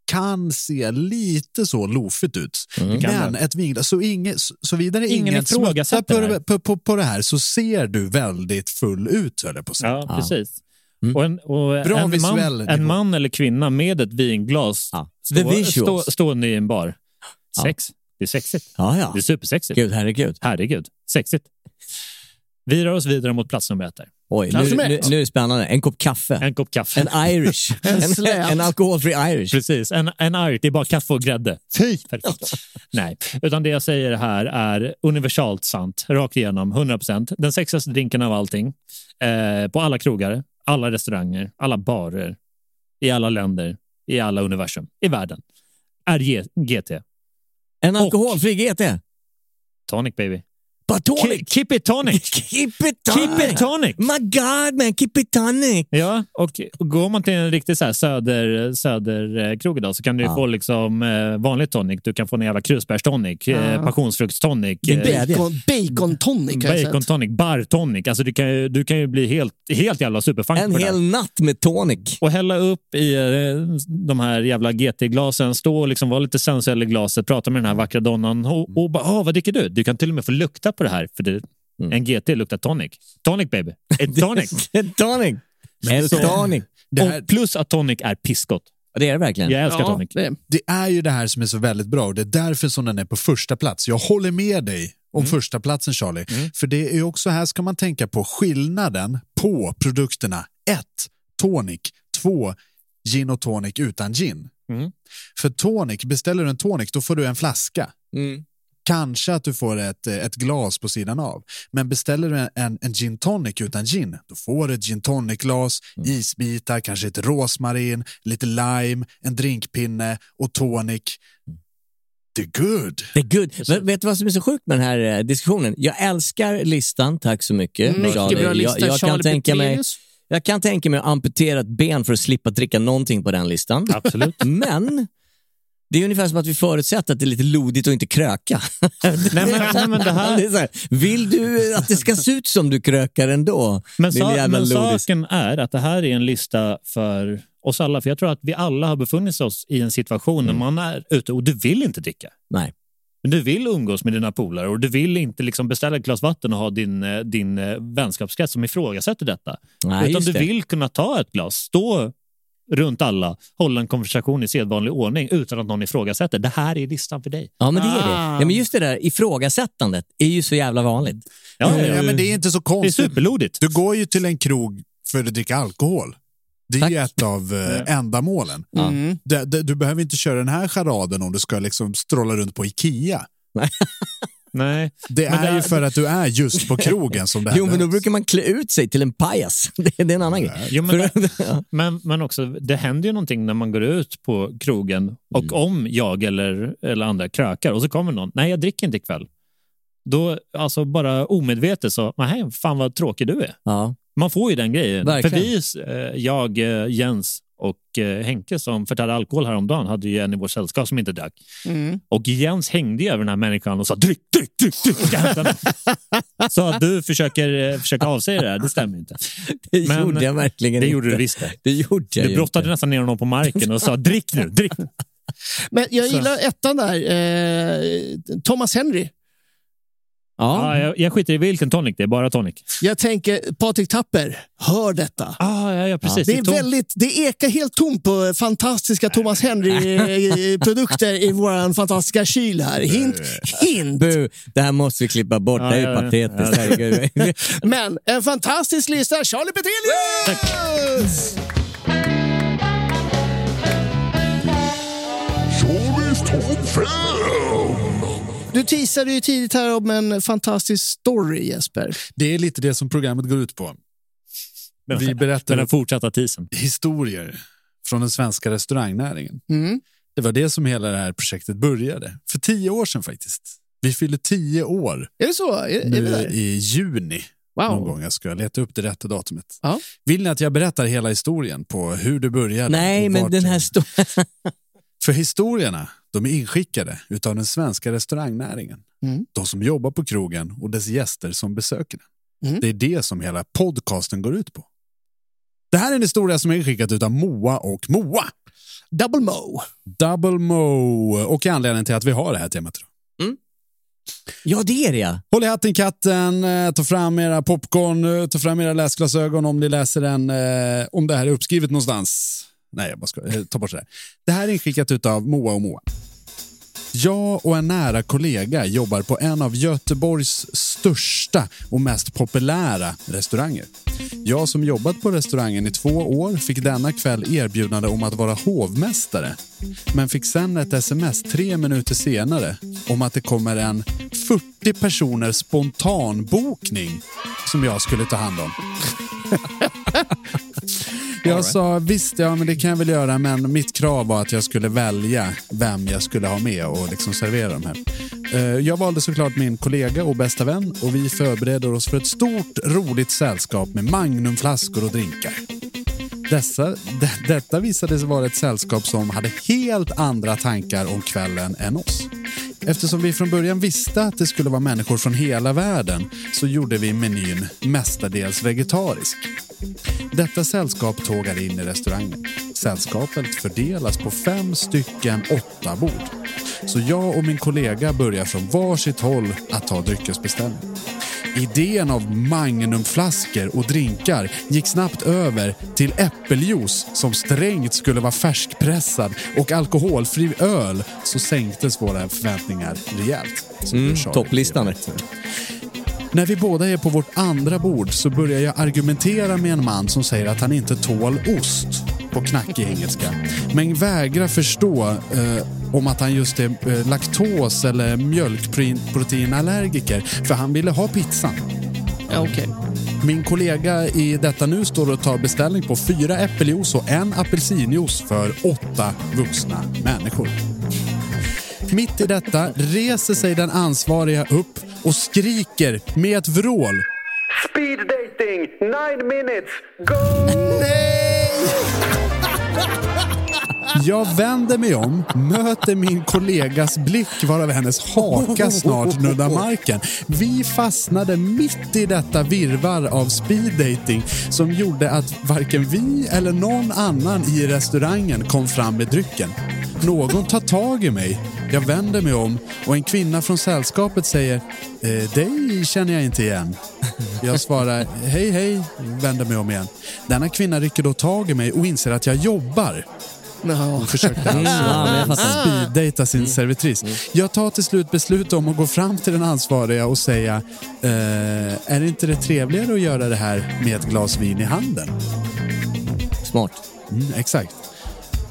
kan se lite så lofigt ut. Kan Men ett vinglas, så, inge, så, vidare Ingen ingen smuttar på, på, på, på det här så ser du väldigt full ut, höll jag på att säga. Ja, precis. Och en, och Bra en, visuell man, en man eller kvinna med ett vinglas The stå, visuals. stå, stående i en bar. Ja. Sex. Det är sexigt. Ja, ja. Det är supersexigt. Gud, herregud. Herregud. Sexigt. Vi rör oss vidare mot plats nummer ett. Där. Oj, nu, nu, nu är det spännande. En kopp kaffe. En kopp kaffe. En Irish. en, en alkoholfri Irish. Precis, en, en Irish. Det är bara kaffe och grädde. Fy! Perfekt. Nej, utan det jag säger här är universalt sant. Rakt igenom, 100%. Den sexigaste drinken av allting. Eh, på alla krogar, alla restauranger, alla barer, i alla länder, i alla universum, i världen. Är G- GT. En alkoholfri GT. Tonic baby. Tonic. Keep, keep it tonic. Keep it tonic. Keep it tonic. My God man, keep it tonic. Ja, och går man till en riktig så här söder, söderkrog idag så kan du Ja. få liksom eh, vanlig tonic. Du kan få en jävla krusbärstonic, eh, Ja. passionsfruktstonic. Eh, det. Bacon, bacon tonic Bacon tonic, bar tonic. Alltså du, kan du kan ju bli helt, helt jävla superfunk En hel natt med tonic. Och hälla upp i eh, de här jävla GT-glasen, stå och liksom vara lite sensuell i glaset, prata med den här vackra donnan och, och bara, ah, vad dricker du? Du kan till och med få lukta på det här, för det, Mm. en GT luktar tonic. Tonic baby. En tonic. En tonic. En Så- tonic. Det, här, och plus att tonic är pissgott. Det är det verkligen. Jag älskar Ja, tonic. det, det är ju det här som är så väldigt bra och det är därför som den är på första plats. Jag håller med dig om första platsen Charlie. För det är ju också här ska man tänka på skillnaden på produkterna. Ett, tonic. Två, gin och tonic utan gin. Mm. För tonic, beställer du en tonic då får du en flaska. Mm. Kanske att du får ett, eh, ett glas på sidan av. Men beställer du en, en, en gin tonic utan gin, då får du ett gin tonic-glas, isbitar, kanske ett rosmarin, lite lime, en drinkpinne och tonic. Det är good. Det är good. Men vet du vad som är så sjukt med den här eh, diskussionen? Jag älskar listan, tack så mycket. mycket Charlie. bra lista. Jag, jag, kan Charlie tänka mig, jag kan tänka mig att amputera ett ben för att slippa dricka någonting på den listan. Absolut. Men det är ungefär som att vi förutsätter att det är lite lodigt och inte kröka. nej, men, nej, men det här... Det är så här, vill du att det ska se ut som du krökar ändå? Men, sa, men lodis. saken är att det här är en lista för oss alla. För jag tror att vi alla har befunnit oss i en situation Mm. när man är ute och du vill inte dricka. Nej. Men du vill umgås med dina polare och du vill inte liksom beställa ett glas vatten och ha din, eh, din eh, vänskapskrets som ifrågasätter detta. Nej, Utan du det. vill kunna ta ett glas, stå runt alla, hålla en konversation i sedvanlig ordning utan att någon ifrågasätter. Det här är listan för dig. Ja, men det är det. Ah. Ja, men just det där ifrågasättandet är ju så jävla vanligt. Ja, Ja, men det är inte så det är konstigt. superlodigt. Du går ju till en krog för att dricka alkohol. Det är ju ett av eh, ändamålen. Mm. Det, du behöver inte köra den här charaden om du ska liksom stråla runt på Ikea. Nej. Det Men är det- ju för att du är just på krogen som det här Jo, men då brukar man klä ut sig till en pajas. Det, är en annan grej. Jo, men, För- det, men, men också, det händer ju någonting när man går ut på krogen och Mm. om jag eller, eller andra krökar och så kommer någon, nej jag dricker inte ikväll. Då, alltså bara omedvetet så, nej fan vad tråkig du är. Ja. Man får ju den grejen. Verkligen. För vi, eh, jag, eh, Jens och eh, Henke som förtärde alkohol häromdagen hade ju en i vårt sällskap som inte drack. Mm. Och Jens hängde ju över den här människan och sa dryck, dryck, dryck, dryck. ska jag hämta den?" Så att du försöker, eh, försöker avsäga det här, det stämmer inte. Det Men gjorde jag verkligen Det inte. gjorde du visst det. Det gjorde jag Du brottade inte. nästan ner honom på marken och sa drick nu, drick. Men jag gillar ettan där. Eh, Thomas Henry. Ja, Ja. jag, jag skiter i vilken tonic det är, bara tonic. Jag tänker Patrik Tapper, hör detta. Ah, ja, ja, precis. Det, är tom- väldigt, det ekar helt tomt på fantastiska Thomas Henry-produkter i vår fantastiska kyl här. Hint, hint. Bu, det här måste vi klippa bort. Ja, det är ju patetiskt. Ja, det-. Men en fantastisk lista. Charlie Petelius! Du teasade ju tidigt här om en fantastisk story, Jesper. Det är lite det som programmet går ut på. Vi Med berättar den fortsatta tisen. historier från den svenska restaurangnäringen. Mm. Det var det som hela det här projektet började. För tio år sedan faktiskt. Vi fyller tio år Är det så? Är, är vi nu i juni. Wow. någon gång. Jag ska leta upp det rätta datumet. Ja. Vill ni att jag berättar hela historien på hur det började? Nej, men den här storyn... För historierna, de är inskickade utav den svenska restaurangnäringen. Mm. De som jobbar på krogen och dess gäster som besöker den. Mm. Det är det som hela podcasten går ut på. Det här är en historia som är inskickad utav Moa och Moa. Double Mo. Double Mo. Och anledningen till att vi har det här temat. idag. Ja, det är det ja. Håll i hatten katten, eh, ta fram era popcorn, eh, ta fram era läsglasögon om ni läser den, eh, om det här är uppskrivet någonstans. Nej, jag bara ska, eh, ta bort det där. Det här är inskickat utav Moa och Moa. Jag och en nära kollega jobbar på en av Göteborgs största och mest populära restauranger. Jag som jobbat på restaurangen i två år fick denna kväll erbjudande om att vara hovmästare. Men fick sen ett sms tre minuter senare om att det kommer en 40 personer spontanbokning som jag skulle ta hand om. Jag sa visst, ja men det kan jag väl göra, men mitt krav var att jag skulle välja vem jag skulle ha med och liksom servera de här. Eh, Jag valde såklart min kollega och bästa vän och vi förbereder oss för ett stort roligt sällskap med magnumflaskor och drinkar. Dessa, de, detta visade sig vara ett sällskap som hade helt andra tankar om kvällen än oss. Eftersom vi från början visste att det skulle vara människor från hela världen så gjorde vi menyn mestadels vegetarisk. Detta sällskap tågade in i restaurangen. Sällskapet fördelas på fem stycken åtta bord. Så jag och min kollega börjar från varsitt håll att ta dryckesbeställning. Idén av magnumflaskor och drinkar gick snabbt över till äppeljuice som strängt skulle vara färskpressad och alkoholfri öl så sänktes våra förväntningar rejält. Mm, topplistan. När vi båda är på vårt andra bord så börjar jag argumentera med en man som säger att han inte tål ost på knackig engelska. Men vägrar förstå eh, om att han just är eh, laktos eller mjölkproteinallergiker för han ville ha pizzan. Ja, okej. Min kollega i detta nu står och tar beställning på fyra äppeljuice och en apelsinjuice för åtta vuxna människor. Mitt i detta reser sig den ansvariga upp och skriker med ett vrål. Speed dating, nine minutes, go! Ha! Jag vänder mig om, möter min kollegas blick varav hennes haka snart nuddar marken. Vi fastnade mitt i detta virvar av speeddating som gjorde att varken vi eller någon annan i restaurangen kom fram med drycken. Någon tar tag i mig. Jag vänder mig om och en kvinna från sällskapet säger eh, dig känner jag inte igen. Jag svarar hej hej, vänder mig om igen. Denna kvinna rycker då tag i mig och inser att jag jobbar. Hon försökte Mm, alltså speeddejta sin servitris. Jag tar till slut beslut om att gå fram till den ansvariga och säga eh, är det inte det trevligare att göra det här med ett glas vin i handen? Smart. Mm, exakt.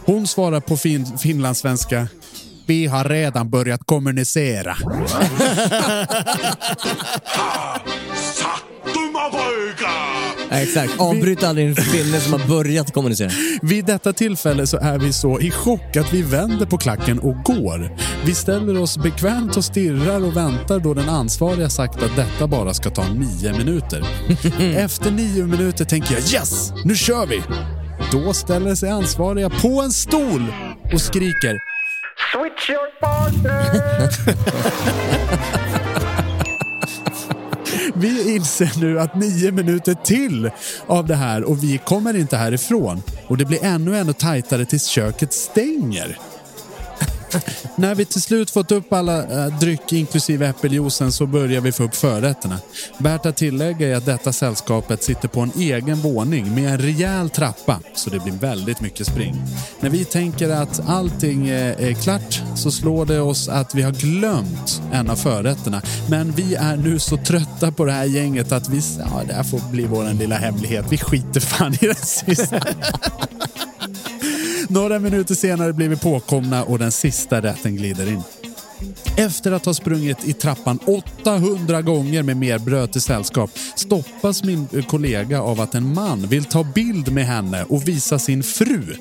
Hon svarar på fin finlandssvenska vi har redan börjat kommunicera. Ja, exakt. Avbryt aldrig en kvinna som har börjat kommunicera. Vid detta tillfälle så är vi så i chock att vi vänder på klacken och går. Vi ställer oss bekvämt och stirrar och väntar då den ansvariga sagt att detta bara ska ta nio minuter. Efter nio minuter tänker jag yes, nu kör vi! Då ställer sig ansvariga på en stol och skriker Switch your partner! Vi inser nu att nio minuter till av det här och vi kommer inte härifrån. Och det blir ännu, ännu tajtare tills köket stänger. När vi till slut fått upp alla äh, dryck inklusive äppeljuicen så börjar vi få upp förrätterna. Värt att tillägga är att detta sällskapet sitter på en egen våning med en rejäl trappa så det blir väldigt mycket spring. När vi tänker att allting är, är klart så slår det oss att vi har glömt en av förrätterna. Men vi är nu så trötta på det här gänget att vi, ja det här får bli vår lilla hemlighet. Vi skiter fan i den sista. Några minuter senare blir vi påkomna och den sista rätten glider in. Efter att ha sprungit i trappan 800 gånger med mer bröd till sällskap stoppas min kollega av att en man vill ta bild med henne och visa sin fru.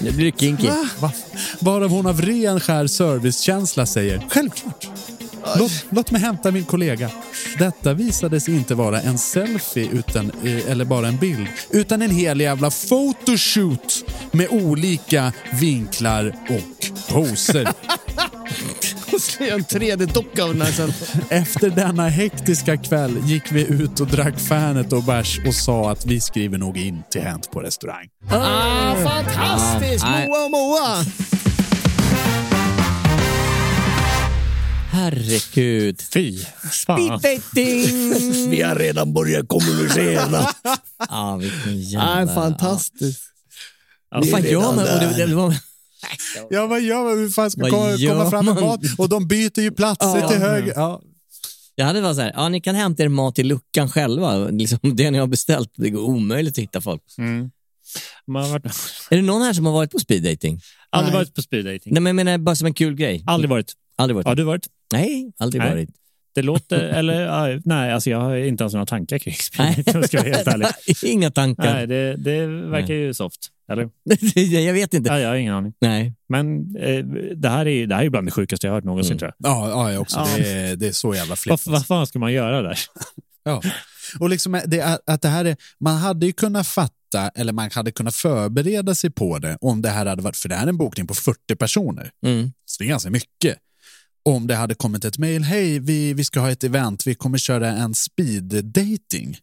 Nu blir det kinky. Va? Va? Varav hon av ren skär servicekänsla säger självklart. Låt, låt mig hämta min kollega. detta visade sig inte vara en selfie utan, eh, eller bara en bild, utan en hel jävla photoshoot med olika vinklar och poser. Och så en 3D-docka av den här sen. Efter denna hektiska kväll gick vi ut och drack Fanet och bärs och sa att vi skriver nog in till Hänt på restaurang. Ah, fantastiskt! Ah. Moa, Moa! Herregud. Fy fan. Dating! Vi har redan börjat kommunicera. Ja, vilken Nej, jävla... fantastiskt. Vad fan gör man? Och det, det var... Ja, vad gör man? Hur fan ska Vad komma, fram med man? mat? Och de byter ju platser Ja. till höger. Ja. Jag hade varit så här, ja ni kan hämta er mat i luckan själva. Liksom, det ni har beställt, det går omöjligt att hitta folk. Mm. Man har varit, Är det någon här som har varit på speed dating? aldrig varit på speed dating. Nej, men jag menar bara som en kul grej. Aldrig varit. Aldrig varit. Har du varit? Nej, aldrig Nej. varit. Det låter, eller nej, alltså jag har inte ens några tankar kring Nej. om jag helt ärlig. Inga tankar. Nej, det, det verkar ju soft. Eller? jag vet inte. Ja, jag har ingen aning. Nej. Men eh, det, här är, det här är bland det sjukaste jag har hört någonsin tror jag. Ja, ja, jag också. Ja. Det, är, det är så jävla Vad, fläckigt. vad fan ska man göra där? Ja. Och liksom det, är- att det här är, man hade ju kunnat fatta, eller man hade kunnat förbereda sig på det om det här hade varit, för det här är en bokning på 40 personer. Mm. Så det är ganska mycket. Om det hade kommit ett mejl, hej, vi, vi ska ha ett event, vi kommer köra en speed dating.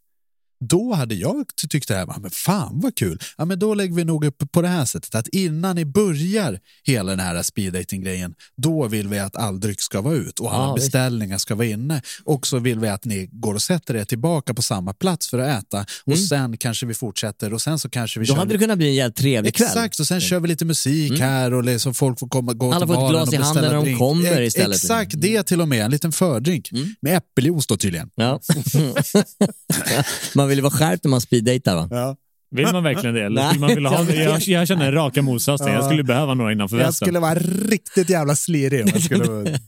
Då hade jag ty- tyckt det här, "Ja, men fan vad kul. Ja, men då lägger vi nog upp på det här sättet att innan ni börjar hela den här speed dating grejen då vill vi att all dryck ska vara ut och alla Ja, beställningar ska vara inne. Och så vill vi att ni går och sätter er tillbaka på samma plats för att äta och Mm. sen kanske vi fortsätter och sen så kanske vi Då kör hade det kunnat bli en jävligt trevlig kväll. Exakt, och sen kör vi lite musik här och liksom folk får komma, gå Alla till får ett baren glas och i handen beställa när de kommer istället. Exakt, det till och med. En liten fördrink med äppeljuice då tydligen. Ja. man vill vara skärpt när man speeddejtar va? Ja. Vill man verkligen det? Eller skulle man vilja ha, jag, jag känner raka motsatsen. Jag Ja. skulle behöva några innanför Jag västen. skulle vara riktigt jävla slirig. om Jag skulle...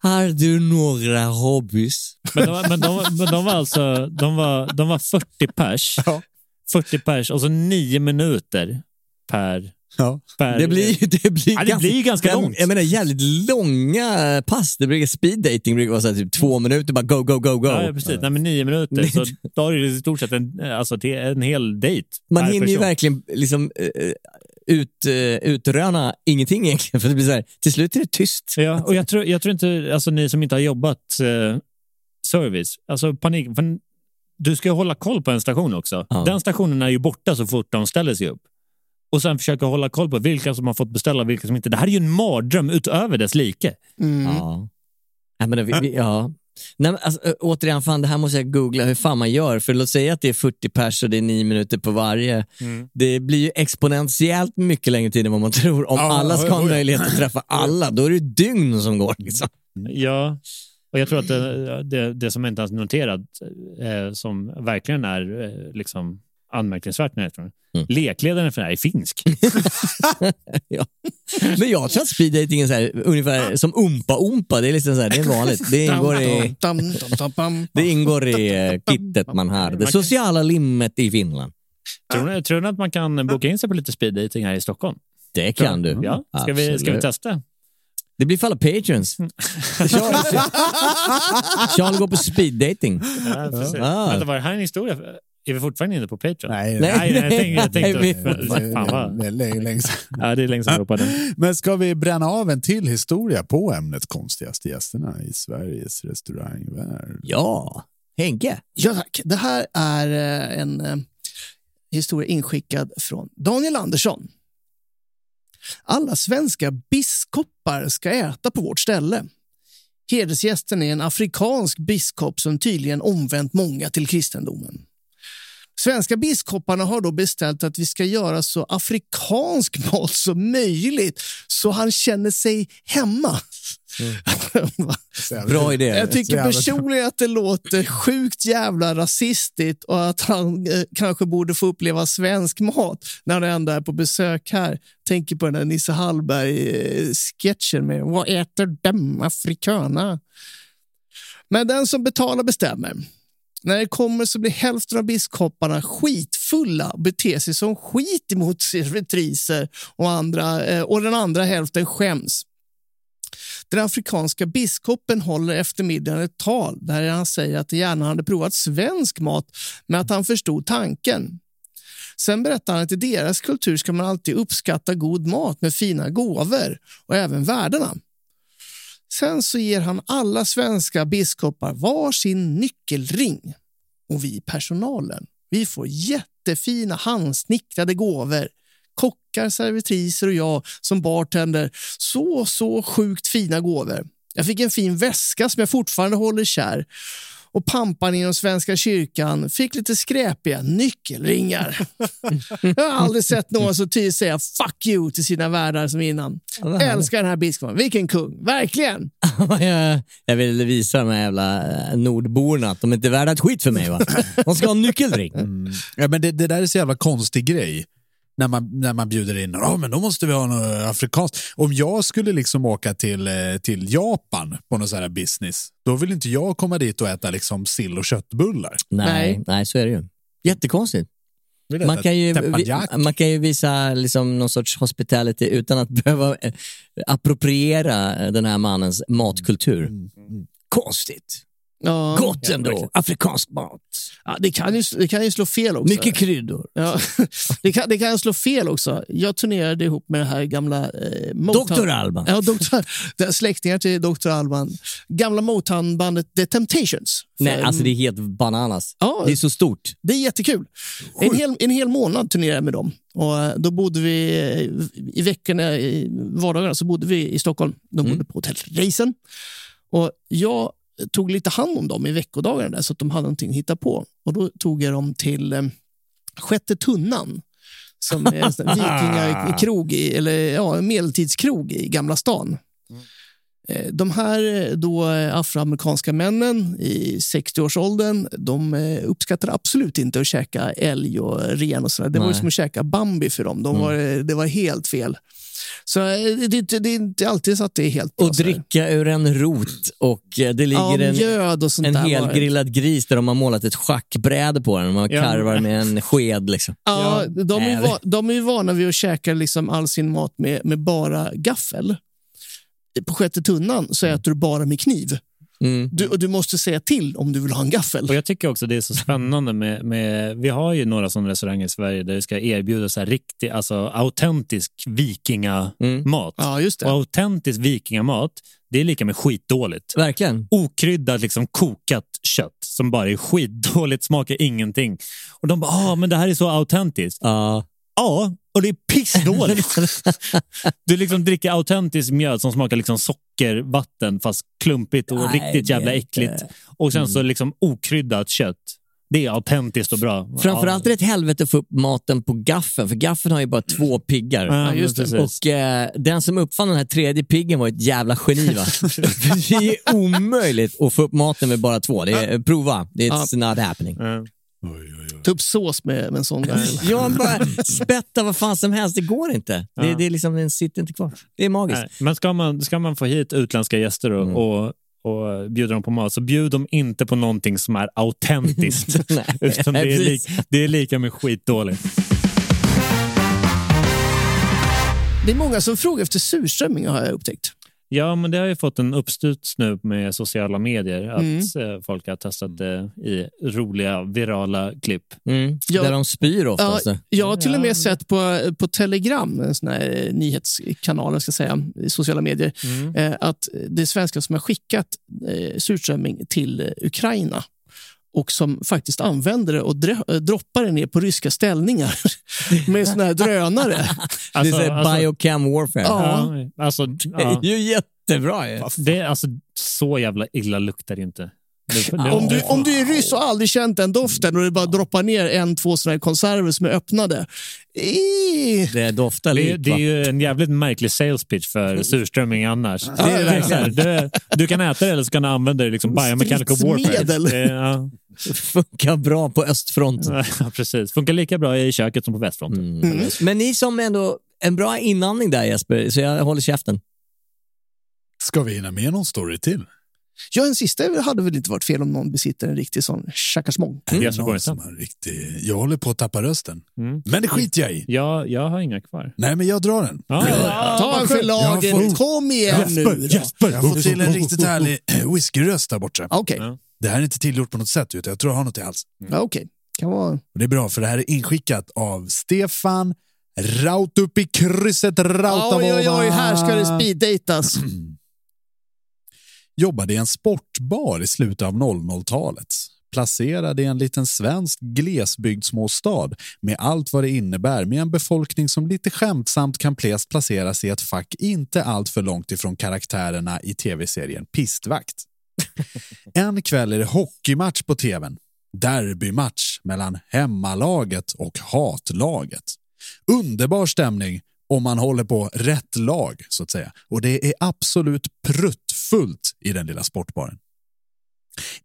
Har du några hobbys? Men de, var- men de, men de var alltså de var, de var 40 pers. 40 pers och så nio minuter per... Ja. per Det blir, det blir, Ja, det blir ju ganska långt. Jag menar jävligt långa pass. Det brukar speed dating brukar vara så här, typ två minuter, bara go, go, go, go. Ja, ja, precis. Nej, men nio minuter. Så då har du i stort sett en, alltså, det är en hel dejt. Man hinner ju person. verkligen liksom, eh, ut, eh, utröna ingenting egentligen. För det blir så här, till slut är det tyst. Ja, och jag tror, jag tror inte, alltså ni som inte har jobbat eh, service, alltså panik, du ska ju hålla koll på en station också. Ja. Den stationen är ju borta så fort de ställer sig upp. Och sen försöka hålla koll på vilka som har fått beställa och vilka som inte. Det här är ju en mardröm utöver dess like. Mm. Ja. Nej, men, vi, vi, ja. Nej, men, alltså, återigen, fan, det här måste jag googla hur fan man gör. För låt säga att det är 40 pers och det är 9 minuter på varje. Mm. Det blir ju exponentiellt mycket längre tid än vad man tror. Om Ja, alla ska ha möjlighet att träffa alla, då är det dygn som går. Liksom. Ja, och jag tror att det, det, det som jag inte ens noterat eh, som verkligen är eh, liksom anmärkningsvärt när jag Mm. lekledaren för det här är finsk. ja. Men jag tror att speed dating är så här, ungefär som umpa-umpa. Det är liksom så här, det är vanligt. Det ingår i, det ingår i eh, kittet man har. Det sociala limmet i Finland. Tror ni, tror ni att man kan boka in sig på lite speed dating här i Stockholm? Det kan du. Ja, ska vi, ska vi testa? Det blir för alla patreons. Charlie, Charlie går på speed dating. Ja, precis. Ah. Vänta, var det här en historia? Är vi fortfarande inne på Patreon? Nej, Nej. nej, jag tänkte... Jag tänkte Nej, fan, vad, det är länge, länge sedan. ja, det är länge sedan jag. Men ska vi bränna av en till historia på ämnet konstigaste gästerna i Sveriges restaurangvärld? Ja, Henke. Ja, tack. Det här är eh, en eh, historia inskickad från Daniel Andersson. Alla svenska biskopar ska äta på vårt ställe. Hedersgästen är en afrikansk biskop som tydligen omvänt många till kristendomen. Svenska biskoparna har då beställt att vi ska göra så afrikansk mat som möjligt så han känner sig hemma. Bra idé. Jag tycker personligen att det låter sjukt jävla rasistiskt och att han eh, kanske borde få uppleva svensk mat när han ändå är på besök här. Tänker på den där Nisse Hallberg-sketchen med Vad äter de afrikaner? Men den som betalar bestämmer. När det kommer så blir hälften av biskoparna skitfulla och beter sig som skit emot servitriser och, andra, eh, och den andra hälften skäms. Den afrikanska biskopen håller efter middagen ett tal där han säger att han gärna hade provat svensk mat men att han förstod tanken. Sen berättar han att i deras kultur ska man alltid uppskatta god mat med fina gåvor och även värdena. Sen så ger han alla svenska biskopar var sin nyckelring. Och vi personalen, vi får jättefina handsnickrade gåvor. Kockar, servitriser och jag som bartender. Så, så sjukt fina gåvor. Jag fick en fin väska som jag fortfarande håller kär. Och pampan inom Svenska kyrkan fick lite skräpiga nyckelringar. jag har aldrig sett någon så tydligt säga fuck you till sina värdar som innan. Älskar den här biskopen. Vilken kung. Verkligen. jag, jag vill visa de här jävla eh, nordborna att de inte är värda ett skit för mig. Va? De ska ha en nyckelring. Ja, men det, det där är så jävla konstig grej. När man, när man bjuder in, ja men då måste vi ha något afrikanskt. Om jag skulle liksom åka till, eh, till Japan på någon sån här business, då vill inte jag komma dit och äta liksom sill och köttbullar. Nej, nej, så är det ju. Jättekonstigt. Man kan, ju, man kan ju visa liksom någon sorts hospitality utan att behöva eh, appropriera den här mannens matkultur. Konstigt. Ja. Gott ändå. Afrikansk mat. Ja, det, kan ju, det kan ju slå fel också. Mycket kryddor. Ja, det, kan, det kan slå fel också. Jag turnerade ihop med det här gamla... Eh, Motown- Dr. Alban. Ja, är släktingar till Dr. Alban. Gamla Motown-bandet The Temptations. Nej, alltså det är helt bananas. Ja. Det är så stort. Det är jättekul. En hel, en hel månad turnerade jag med dem. Och eh, då bodde vi eh, i veckorna, i vardagarna, så bodde vi i Stockholm. De bodde på hotell Reisen. Och jag tog lite hand om dem i veckodagarna där, så att de hade någonting att hitta på. Och då tog jag dem till eh, Sjätte tunnan som är en vikingakrog, i, eller ja, medeltidskrog i Gamla stan. Eh, De här eh, då eh, afroamerikanska männen i 60-årsåldern, de eh, uppskattade absolut inte att käka älg och ren och sådär. Det var Nej. som att käka Bambi för dem. De Mm. var, eh, det var helt fel. Så eh, det, det, det är inte alltid så att det är helt bra. Och dricka ur en rot och eh, det Ja, ligger en, mjöd och en var det. helgrillad gris där de har målat ett schackbräde på den. De har Ja. karvar med en sked. Liksom. Ja, de, är va, de är vana vid att käka liksom all sin mat med, med bara gaffel. På sjätte tunnan så äter du bara med kniv. Mm. Du, och du måste säga till om du vill ha en gaffel. Och Jag tycker också det är så spännande med, med vi har ju några sådana restauranger i Sverige där det ska erbjuda så här riktig, alltså autentisk vikingamat. Ja, just det. Och autentisk vikingamat, det är lika med skitdåligt. Verkligen. Okryddat liksom kokat kött som bara är skitdåligt, smakar ingenting. Och de bara, ah, men det här är så autentiskt. Ja. Ja, och det är pissdåligt. du liksom dricker autentisk mjöd som smakar liksom sockervatten fast klumpigt och Nej, riktigt jävla äckligt. Och sen så liksom okryddat kött. Det är autentiskt och bra. Framförallt är det ett helvete att få upp maten på gaffeln, för gaffeln har ju bara två piggar. Ja. Och eh, den som uppfann den här tredje piggen var ett jävla geni. Va? det är omöjligt att få upp maten med bara två. Det är, prova, it's not happening. Ja. Ta upp sås med, med en sån gaffel. Jag bara spätta vad fan som helst, det går inte. Det, Ja. det är liksom, den sitter inte kvar. Det är magiskt. Nej, men ska man, ska man få hit utländska gäster och, Mm. och, och bjuda dem på mat så bjud dem inte på någonting som är autentiskt. Nej, utan det, är li, det är lika med skitdåligt. Det är många som frågar efter surströmming har jag upptäckt. Ja, men det har ju fått en uppstuds nu med sociala medier. Att Mm. eh, folk har testat det i roliga virala klipp. Mm. Ja. Där de spyr Ja, oftast. jag har till och Ja. med sett på, på Telegram, en sån här eh, nyhetskanal ska säga, i sociala medier, Mm. eh, att det är svenskar som har skickat surströmming till Ukraina och som faktiskt använder det och eh, droppar det ner på ryska ställningar med såna här drönare. det är Alltså, alltså- biocam warfare. Ja. Ja, alltså, Det ja. är ju jättebra ju. Det, är- alltså, så jävla illa luktar det inte. Det, Om du, om du är ryss och aldrig känt den doften och det bara droppar ner en, två här konserver som är öppnade. Det doftar det, likt det är ju en jävligt märklig sales pitch för surströmming annars. det är Det är så här, du, du kan äta det eller så kan du använda det i liksom biomechanical warfare. Det, ja, Funkar bra på östfronten. ja, precis. Funkar lika bra i köket som på västfronten. Mm. Men ni som ändå, en bra inandning där Jesper, så jag håller käften. Ska vi hinna med någon story till? Ja, en sista hade väl inte varit fel om någon besitter en riktig sån chakasmong. Någon som har riktig... Jag håller på att tappa rösten. Men det skiter jag i. Ja, jag har inga kvar. Nej, men jag drar den. Ja. Ta en för laget, Jag får- kom igen nu. Jesper, då. Jesper, jag får till en riktigt härlig whiskyröst där borta. Okej, Det här är inte tillgjort på något sätt, utan jag tror jag har något i halsen. ja, okej. Kan vara... Det är bra, för det här är inskickat av Stefan Raut upp i krysset Rautavova. Oj, oj, oj, här ska det speeddatas. Jobbade i en sportbar i slutet av 00-talet. Placerad i en liten svensk glesbygdsmåstad med allt vad det innebär med en befolkning som lite skämtsamt kan placeras i ett fack inte allt för långt ifrån karaktärerna i tv-serien Pistvakt. En kväll är det hockeymatch på tvn. Derbymatch mellan hemmalaget och hatlaget. Underbar stämning om man håller på rätt lag, så att säga. Och det är absolut pruttfullt i den lilla sportbaren.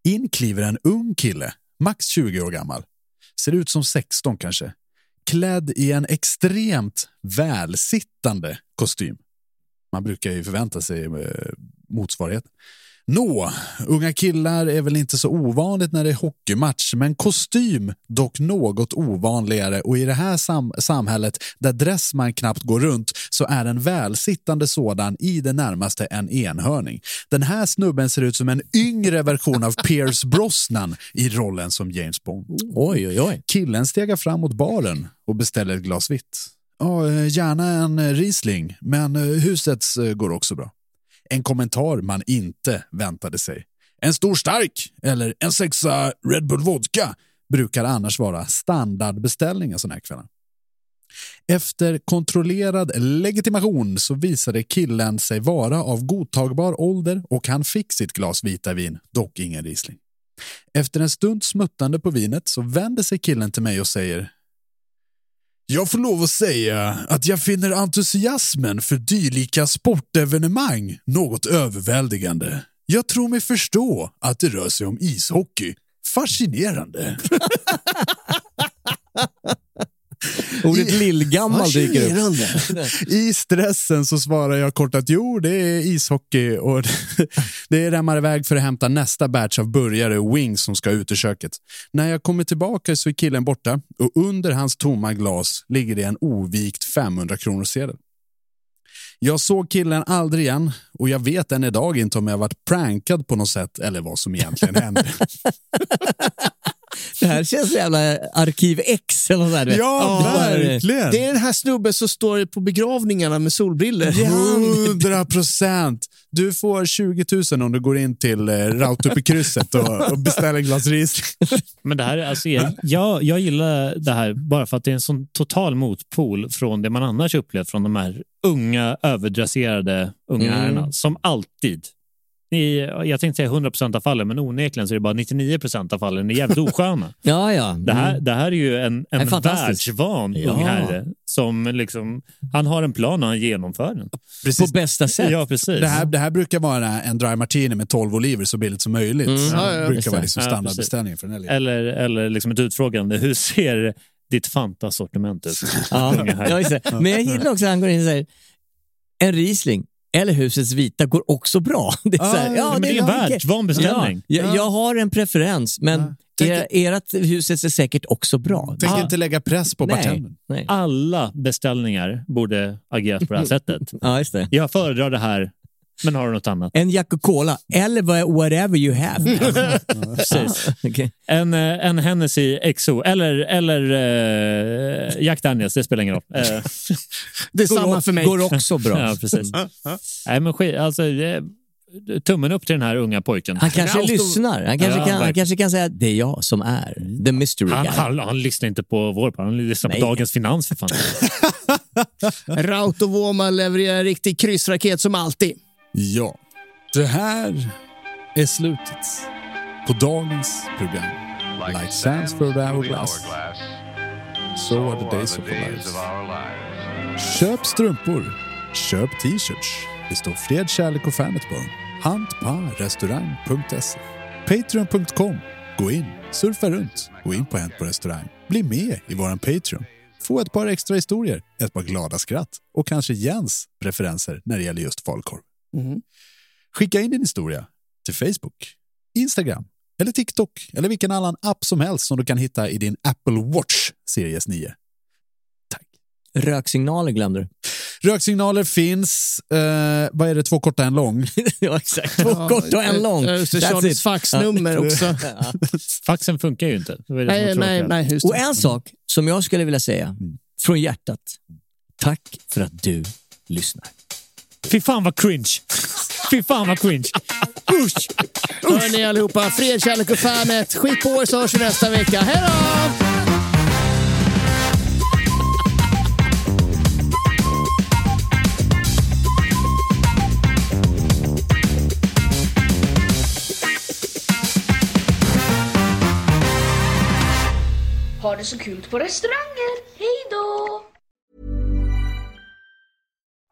In kliver en ung kille, max 20 år gammal. Ser ut som 16 kanske. Klädd i en extremt välsittande kostym. Man brukar ju förvänta sig eh, motsvarighet. Nå, unga killar är väl inte så ovanligt när det är hockeymatch, men kostym dock något ovanligare och i det här sam- samhället där Dressman knappt går runt så är en välsittande sådan i det närmaste en enhörning. Den här snubben ser ut som en yngre version av Pierce Brosnan i rollen som James Bond. Oj, oj, oj. Killen stegar fram mot baren och beställer ett glas vitt. Ja, eh, gärna en Riesling, men eh, husets eh, går också bra. En kommentar man inte väntade sig. En stor stark eller en sexa Red Bull vodka brukar annars vara standardbeställningar sådana här kvällar. Efter kontrollerad legitimation så visade killen sig vara av godtagbar ålder och han fick sitt glas vita vin, dock ingen Riesling. Efter en stund smuttande på vinet så vänder sig killen till mig och säger jag får lov att säga att jag finner entusiasmen för dylika sportevenemang något överväldigande. Jag tror mig förstå att det rör sig om ishockey. Fascinerande. Ordet lillgammal dyker upp. I stressen så svarar jag kort att jo, det är ishockey och det rämmar iväg för att hämta nästa batch av burgare wings som ska ut i köket. När jag kommer tillbaka så är killen borta och under hans tomma glas ligger det en ovikt 500 kronor sedel. Jag såg killen aldrig igen och jag vet än idag inte om jag varit prankad på något sätt eller vad som egentligen hände. Det här känns så jävla Arkiv X eller något där. Ja, Det var- verkligen. Det är den här snubben som står på begravningarna med solbriller. Hundra procent! Du får 20 000 om du går in till eh, Raut upp i krysset och, och beställer en glas Riesling. Men det här är alltså, jag, jag, jag gillar det här bara för att det är en sån total motpol från det man annars upplevt från de här unga, överdresserade unga Mm. herrarna. Som alltid. I, jag tänkte säga 100% av fallen, men onekligen så är det bara 99% av fallen är jävligt osköna. Ja, ja. Det här, det här är ju en, en världsvan Ja. ung herre som liksom, han har en plan och han genomför den. På bästa sätt. Ja, precis. Det här, det här brukar vara en dry martini med 12 oliver så billigt som möjligt. Mm. Det Ja, ja, brukar vara liksom standardbeställningen för den här lilla. Eller, eller liksom ett utfrågande. Hur ser ditt Fanta-sortiment ut? Ja, ja. Men jag gillar också att han går in och säger en Riesling eller husets vita går också bra. Det är, så här, ja, men det är en världsvan beställning. Ja, jag, jag har en preferens, men er, ert husets är säkert också bra. Tänk Ah. inte lägga press på bartendern. Alla beställningar borde ageras på det här sättet. Ja, just det. Jag föredrar det här, men har du något annat? En Jack Cola eller whatever you have. Precis. Okej. En, eh, en Hennessy XO eller, eller eh, Jack Daniels, det spelar ingen roll. Eh, Det är samma för mig. Går också bra. ja, precis. Nej, men skit, alltså, tummen upp till den här unga pojken. Han kanske Ja, lyssnar. Han kanske, Ja, kan, han kanske kan säga att det är jag som är the mystery Han, guy. han, han lyssnar inte på vår podd, han lyssnar Nej. på Dagens Finans för fan. Rautovoma levererar en riktig kryssraket som alltid. Ja, det här är slutet på dagens program. Like sands for a hourglass, so are the days of our lives. Köp strumpor, köp t-shirts. Det står fred, kärlek och fanet på dem. Handparrestaurang.se Patreon.com Gå in, surfa runt, gå in på Hänt på restaurang. Bli med i våran Patreon. Få ett par extra historier, ett par glada skratt och kanske Jens preferenser när det gäller just falukorv. Skicka in din historia. till Facebook, Instagram eller TikTok eller vilken annan app som helst som du kan hitta i din Apple Watch Series 9. Röksignaler glömde du. Röksignaler finns. Eh, vad är det? Två korta, en lång? ja, exakt. Två korta och en lång. Ja, just det, That's Charlies it. faxnummer Ja. också. Faxen funkar ju inte. Det det Nej, nej, nej. Och en sak som jag skulle vilja säga Mm. från hjärtat. Tack för att du lyssnar. Fy fan vad cringe. Fy fan vad cringe. Usch. Hörni allihopa, fred, kärlek och fanet. Skit på er så hörs vi nästa vecka. Hej då! Ha det så kul på restauranger. Hej då!